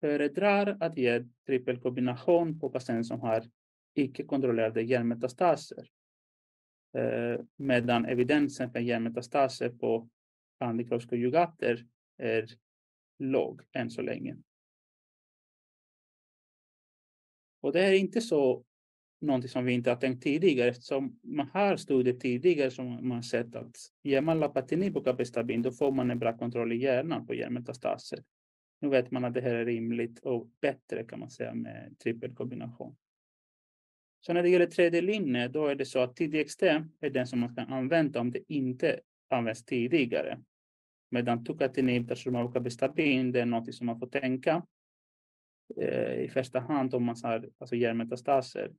föredrar att ge trippelkombination på patienter som har icke-kontrollerade hjärnmetastaser. Eh, medan evidensen för hjärnmetastaser på antikroppskonjugater är låg än så länge. Och det är inte så någonting som vi inte har tänkt tidigare eftersom man har studier tidigare som man sett att ger man lapatinib och capestabin då får man en bra kontroll i hjärnan på hjärnmetastaser. Nu vet man att det här är rimligt och bättre kan man säga med trippelkombination. Så när det gäller tredje linje, då är det så att tidig extrem är den som man kan använda om det inte används tidigare. Medan tucatinib, trastuzumab och det är något som man får tänka eh, i första hand om man har alltså hjärnmetastaser.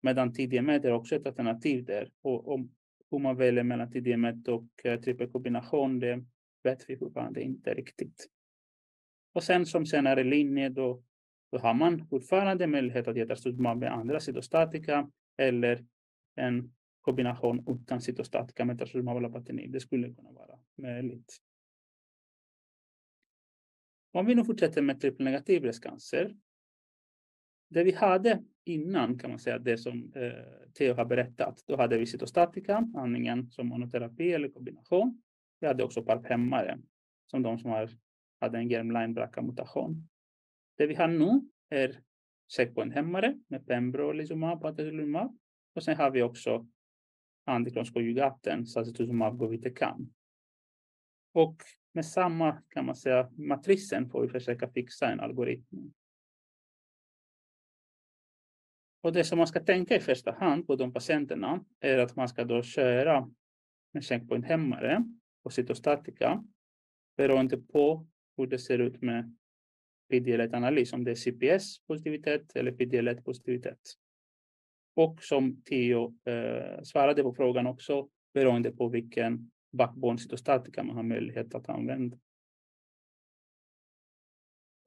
Medan TDM1 är också ett alternativ där. Och om, om man väljer mellan TDM1 och eh, trippelkombination, det vet vi fortfarande inte riktigt. Och sen som senare linje, då då har man fortfarande möjlighet att ge trastuzumab med andra cytostatika eller en kombination utan cytostatika med trastuzumab och lapatinib. Det skulle kunna vara möjligt. Om vi nu fortsätter med trippelnegativ bröstcancer. Det vi hade innan kan man säga, det som eh, Theo har berättat, då hade vi cytostatika, andningen som monoterapi eller kombination. Vi hade också parphämmare, som de som har, hade en germline brca mutation. Det vi har nu är checkpointhämmare med pembrolizumab och atezolizumab. Och sen har vi också antiklonskonjugaten, sacituzumab govitecan. Och med samma kan man säga matrisen får vi försöka fixa en algoritm. Och det som man ska tänka i första hand på de patienterna är att man ska då köra en checkpointhämmare och cytostatika beroende på hur det ser ut med PDL1-analys, om det är CPS-positivitet eller PDL1-positivitet. Och som Theo eh, svarade på frågan också, beroende på vilken backbone-cytostatika man har möjlighet att använda.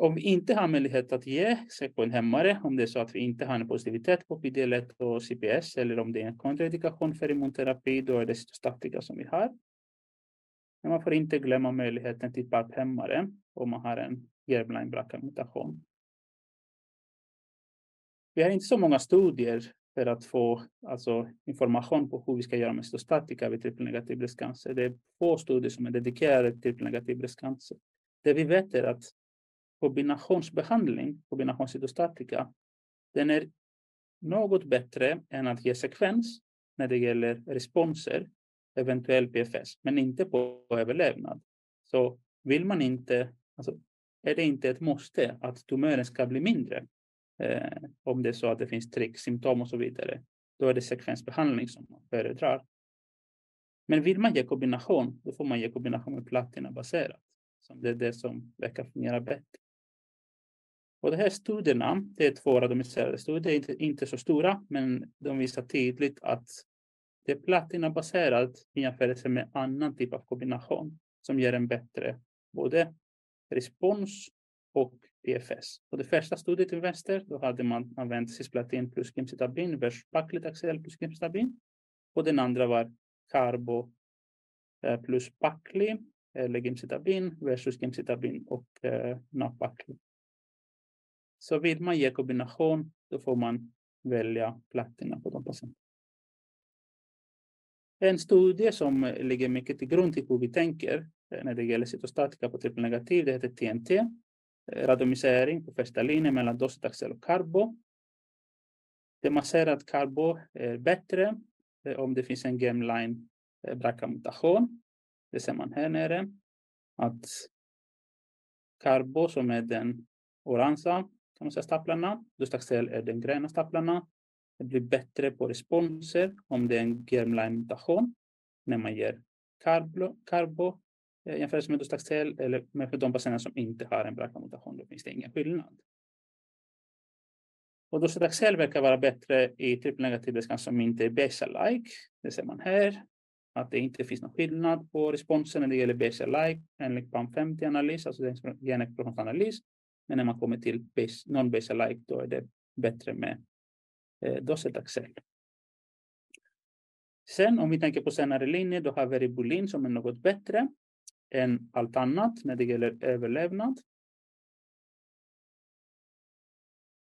Om vi inte har möjlighet att ge sök på en hämmare, om det är så att vi inte har en positivitet på PDL1 och CPS, eller om det är en kontraindikation för immunterapi, då är det cytostatika som vi har. Men man får inte glömma möjligheten till PARP-hämmare om man har en germline BRCA-mutation. Vi har inte så många studier för att få alltså, information på hur vi ska göra med cytostatika vid trippelnegativ bröstcancer. Det är få studier som är dedikerade till trippelnegativ bröstcancer. Det vi vet är att kombinationsbehandling, kombinationscytostatika, den är något bättre än att ge sekvens när det gäller responser, eventuell PFS, men inte på överlevnad. Så vill man inte, alltså är det inte ett måste att tumören ska bli mindre. Eh, om det är så att det finns tricksymptom och så vidare. Då är det sekvensbehandling som man föredrar. Men vill man ge kombination, då får man ge kombination med platinabaserat. det är det som verkar fungera bättre. Och de här studierna, det är två randomiserade studier, inte, inte så stora, men de visar tydligt att det är platinabaserat i jämförelse med annan typ av kombination som ger en bättre både respons och PFS. På det första studiet till vänster då hade man använt cisplatin plus gemcitabin versus paclitaxel plus gemcitabin. Och den andra var carbo eh, plus pacli eller gemcitabin versus gemcitabin och eh, napacli. Så vill man ge kombination då får man välja platina på de patienterna. En studie som ligger mycket till grund till hur vi tänker eh, när det gäller cytostatika på trippelnegativ, det heter TNT. Radomisering eh, randomisering på första linjen mellan docetaxel och carbo. Det man ser att carbo är bättre eh, om det finns en gemline BRCA-mutation. Det ser man här nere. Att carbo som är den orangea kan man säga, staplarna, Dustaxel är den gröna staplarna det blir bättre på responser om det är en germline-mutation när man ger carbo, eh, carbo jämfört med Dustaxel eller med de patienter som inte har en BRCA-mutation. Då finns det ingen skillnad. Och docetaxel verkar vara bättre i trippelnegativ breast som inte är BCL-like. Det ser man här. Att det inte finns någon skillnad på responsen när det gäller BCL-like enligt PAM50-analys, alltså genexpressionsanalys. Men när man kommer till non-BCL-like då är det bättre med eh, docetaxel. Sen om vi tänker på senare linjer, då har vi ribulin som är något bättre än allt annat när det gäller överlevnad.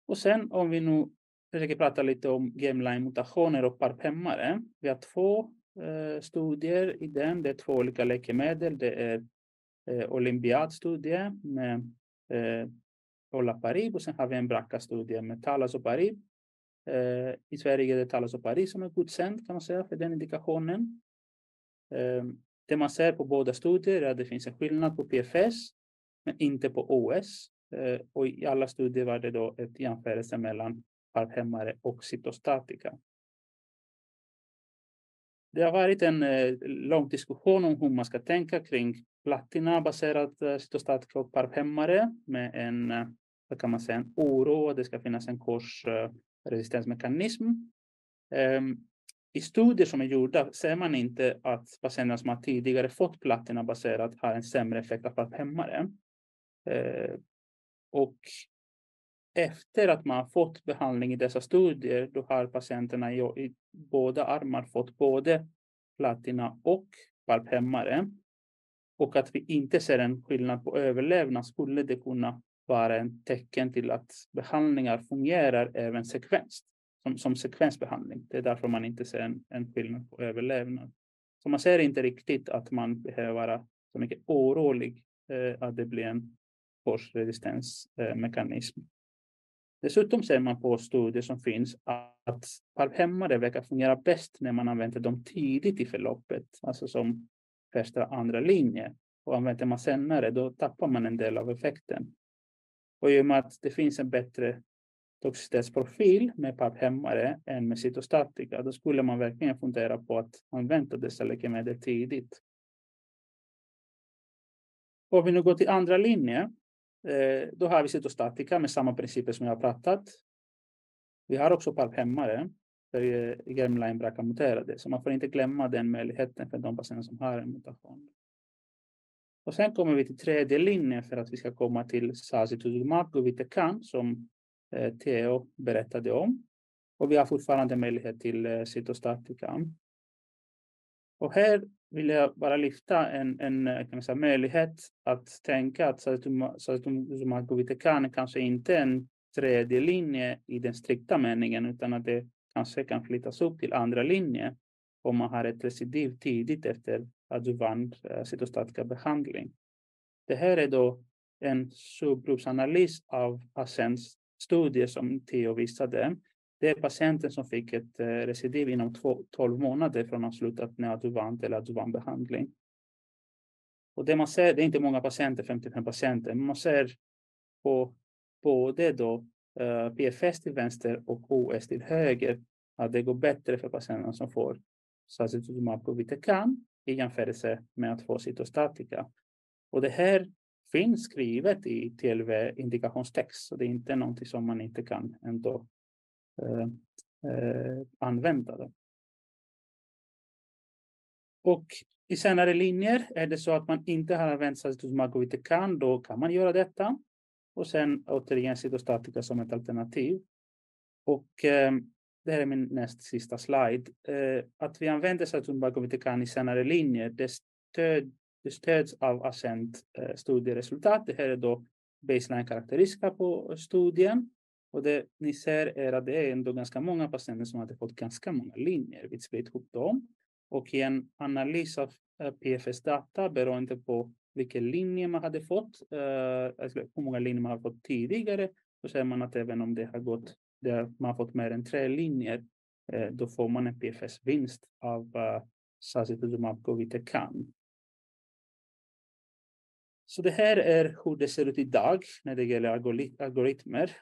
Och sen om vi nu försöker prata lite om gemline-mutationer och parpemmare. Vi har två eh, studier i den. Det är två olika läkemedel. Det är eh, Olympiad-studie med eh, Olaparib och sen har vi en BRCA-studie med Talas och Eh, I Sverige är det Talas och Parib som är godkänd kan man säga för den indikationen. Eh, det man ser på båda studier är att det finns en skillnad på PFS men inte på OS. Eh, och i alla studier var det då ett jämförelse mellan parphämmare och cytostatika. Det har varit en eh, lång diskussion om hur man ska tänka kring Platina baserat eh, cytostatika och parphämmare med en, eh, vad kan man säga, en oro. Det ska finnas en korsresistensmekanism. Eh, ehm, I studier som är gjorda ser man inte att patienter som har tidigare fått platina baserat har en sämre effekt av parphämmare. och efter att man har fått behandling i dessa studier, då har patienterna i, i båda armar fått både platina och PARP-hämmare. Och att vi inte ser en skillnad på överlevnad skulle det kunna vara ett tecken till att behandlingar fungerar även sekvens, som, som sekvensbehandling. Det är därför man inte ser en, en skillnad på överlevnad. Så man ser inte riktigt att man behöver vara så mycket orolig eh, att det blir en korsresistensmekanism. Eh, Dessutom ser man på studier som finns att PARP-hämmare verkar fungera bäst när man använder dem tidigt i förloppet, alltså som första andra linje. Och använder man senare, då tappar man en del av effekten. Och i och med att det finns en bättre toxicitetsprofil med PAP-hämmare än med cytostatika, då skulle man verkligen fundera på att använda dessa läkemedel tidigt. Om vi nu går till andra linjen, eh, då har vi cytostatika med samma principer som jag har pratat. Vi har också PAP-hämmare där germline BRCA-muterade, så man får inte glömma den möjligheten för de patienter som har en mutation. Och sen kommer vi till tredje linjen för att vi ska komma till Sazituzumab och Vitekan som eh, Theo berättade om. Och vi har fortfarande möjlighet till eh, cytostatika. Och här vill jag bara lyfta en, en eh, kan säga, möjlighet att tänka att Sazituzumab och Vitekan kanske inte är en tredje linje i den strikta meningen utan att det kanske kan flyttas upp till andra linjen om man har ett recidiv tidigt efter adjuvant eh, cytostatika behandling. Det här är då en subgruppsanalys av patientstudier studie som Theo visade. Det är patienten som fick ett eh, recidiv inom 12 månader från avslutat neoadjuvant eller adjuvantbehandling. Och det man ser, det är inte många patienter, 55 patienter, men man ser på både då Eh, PFS till vänster och OS till höger att det går bättre för patienterna som får sacituzumab och i jämförelse med att få cytostatika. Och det här finns skrivet i TLV-indikationstext, så det är inte någonting som man inte kan ändå eh, eh, använda. Då. Och i senare linjer är det så att man inte har använt sacituzumab och då kan man göra detta. Och sen återigen cytostatika som ett alternativ. Och eh, det här är min näst sista slide, eh, att vi använder Saturn i senare linjer, det, stöd, det stöds av Ascent eh, studieresultat. Det här är då baseline-karaktäristika på studien. Och det ni ser är att det är ändå ganska många patienter som hade fått ganska många linjer vid spridd dem Och i en analys av eh, PFS-data beroende på vilken linje man hade fått, eh, alltså hur många linjer man har fått tidigare, Då ser man att även om det har gått, där man har fått mer än tre linjer, eh, då får man en PFS-vinst av eh, sacituzumab govitecan. Så det här är hur det ser ut idag när det gäller algoritmer.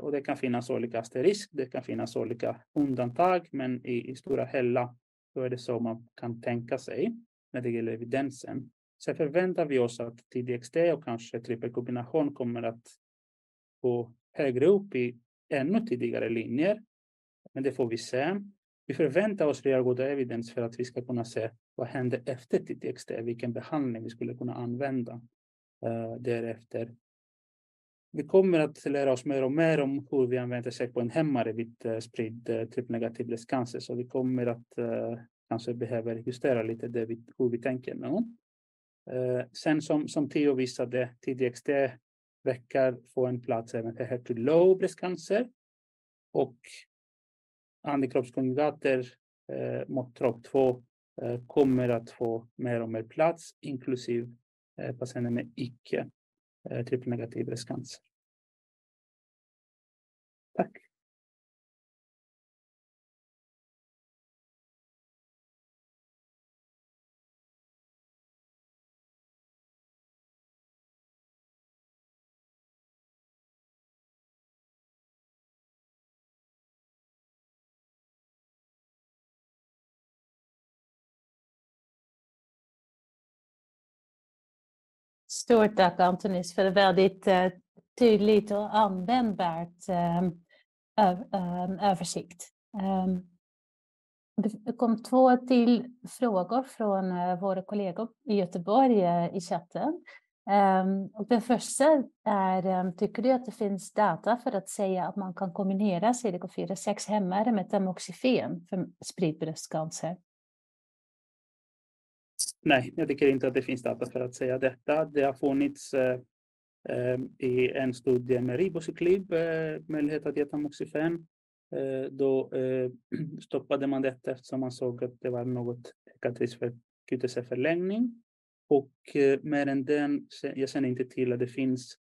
Och det kan finnas olika asterisk, det kan finnas olika undantag, men i, i stora hela så är det så man kan tänka sig när det gäller evidensen. Så förväntar vi oss att TDXT och kanske trippelkombination kommer att gå högre upp i ännu tidigare linjer. Men det får vi se. Vi förväntar oss real good evidence för att vi ska kunna se vad händer efter TDXT, vilken behandling vi skulle kunna använda uh, därefter. Vi kommer att lära oss mer och mer om hur vi använder sig på en hämmare vid uh, eh, spridd uh, trippelnegativ bröstcancer, så vi kommer att kanske behöver justera lite det vi, hur vi tänker nu. Eh, sen som, som Theo visade, TDXT verkar få en plats även för HER2 low bröstcancer och antikroppskonjugater eh, mot TROP2 eh, kommer att få mer och mer plats, inklusive eh, patienter med icke eh, trippelnegativ bröstcancer. Tack. Stort tack Antonis för väldigt eh, tydligt och användbart ehm, ehm, översikt. Ehm, det kom två till frågor från eh, våra kollegor i Göteborg eh, i chatten. och den första är, tycker du att det finns data för att säga att man kan kombinera CDK4-6 hämmare med tamoxifen för spridd bröstcancer? Nej, jag tycker inte att det finns data för att säga detta. Det har funnits eh, eh i en studie med ribocyklib eh, möjlighet att ge tamoxifen. Eh, då eh, stoppade man detta eftersom man såg att det var något ökat risk för QTC-förlängning. Och eh, mer än den, jag känner inte till att det finns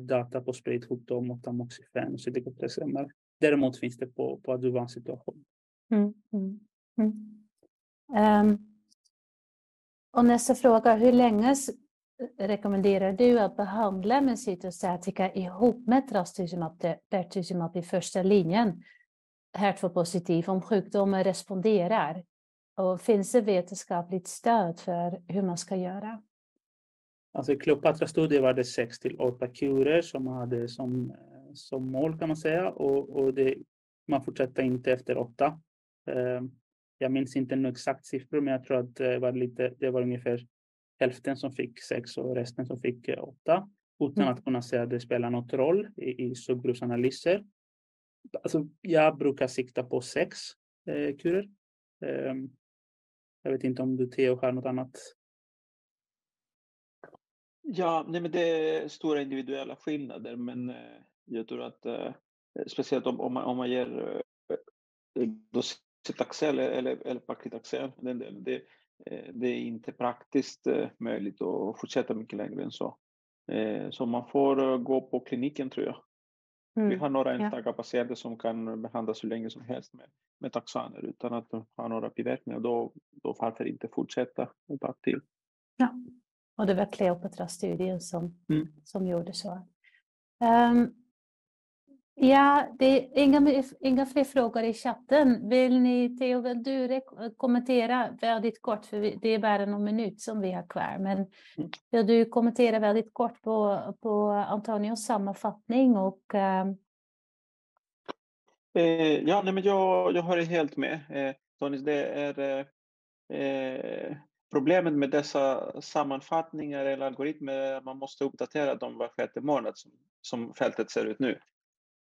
data på spridd och tamoxifen och CDK4 Däremot finns det på, på adjuvant situation. Mm, mm, mm. Um. Och nästa fråga, hur länge rekommenderar du att behandla med cytostatika ihop med trastuzumab, pertuzumab i första linjen, HER2-positiv, om sjukdomen responderar? Och finns det vetenskapligt stöd för hur man ska göra? Alltså I Kleopatra-studien var det 6 till 8 kurer som man hade som, som mål kan man säga och, och det, man fortsätter inte efter 8. Jag minns inte nu exakt siffror, men jag tror att det var, lite, det var ungefär hälften som fick sex och resten som fick eh, åtta. Utan mm. att kunna säga att det spelar någon roll i, i subgruppsanalyser. Alltså, jag brukar sikta på sex eh, kurer. Eh, jag vet inte om du Theo har något annat? Ja, nej, men det är stora individuella skillnader, men eh, jag tror att eh, speciellt om, om, man, om man ger eh, Taxel eller, eller delen, det, eh, det är inte praktiskt eh, möjligt att fortsätta mycket längre än så. Eh, så man får gå på kliniken tror jag. Mm. Vi har några enstaka ja. patienter som kan behandlas hur länge som helst med, med taxaner utan att ha några biverkningar. Då, då varför inte fortsätta ett tag till. Ja, och det var Kleopatra-studien som, mm. som gjorde så. Um, Ja, det är inga, inga fler frågor i chatten. Vill ni, Theo, vill du kommentera väldigt kort, för det är bara någon minut som vi har kvar, men vill du kommentera väldigt kort på, på Antonios sammanfattning och uh... eh, Ja, nej, men jag, jag håller helt med. Eh, Tonis, det är eh, problemet med dessa sammanfattningar eller algoritmer, man måste uppdatera dem var sjätte månad som, som fältet ser ut nu.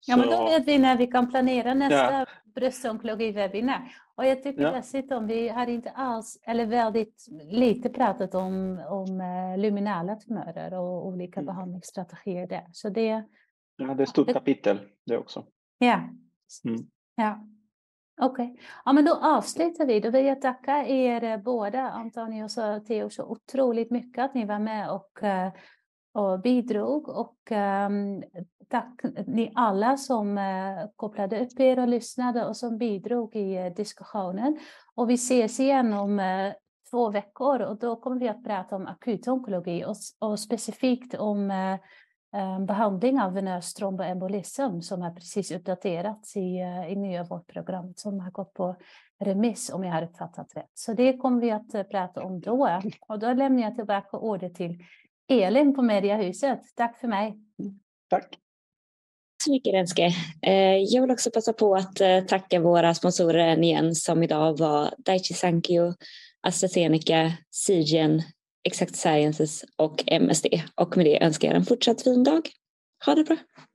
Ja, men då vet vi när vi kan planera nästa ja. bröstonkologi-webinar. Och jag tycker ja. dessutom, vi har inte alls, eller väldigt lite pratat om, om uh, luminala tumörer och olika mm. behandlingsstrategier där. Så det, Ja, det är ett stort kapitel det också. Ja. Mm. ja. Okej, okay. ja, men då avslutar vi. Då vill jag tacka er båda, Antonius och Theo, så otroligt mycket att ni var med och, eh, och bidrog. Och um, tack ni alla som uh, kopplade upp er och lyssnade och som bidrog i uh, diskussionen. Och vi ses igen om uh, två veckor och då kommer vi att prata om akutonkologi och, och specifikt om behandling av venös tromboembolism som har precis uppdaterats i, i nya vårdprogrammet som har gått på remiss om jag har uppfattat rätt. Så det kommer vi att prata om då. Och då lämnar jag tillbaka ordet till Elin på Mediahuset. Tack för mig. Tack så mycket Renske. Eh, jag vill också passa på att eh, tacka våra sponsorer igen som idag var Daiichi Sankyo, AstraZeneca, Seagen, Exact Sciences och MSD. Och med det önskar jag en fortsatt fin dag. Ha det bra!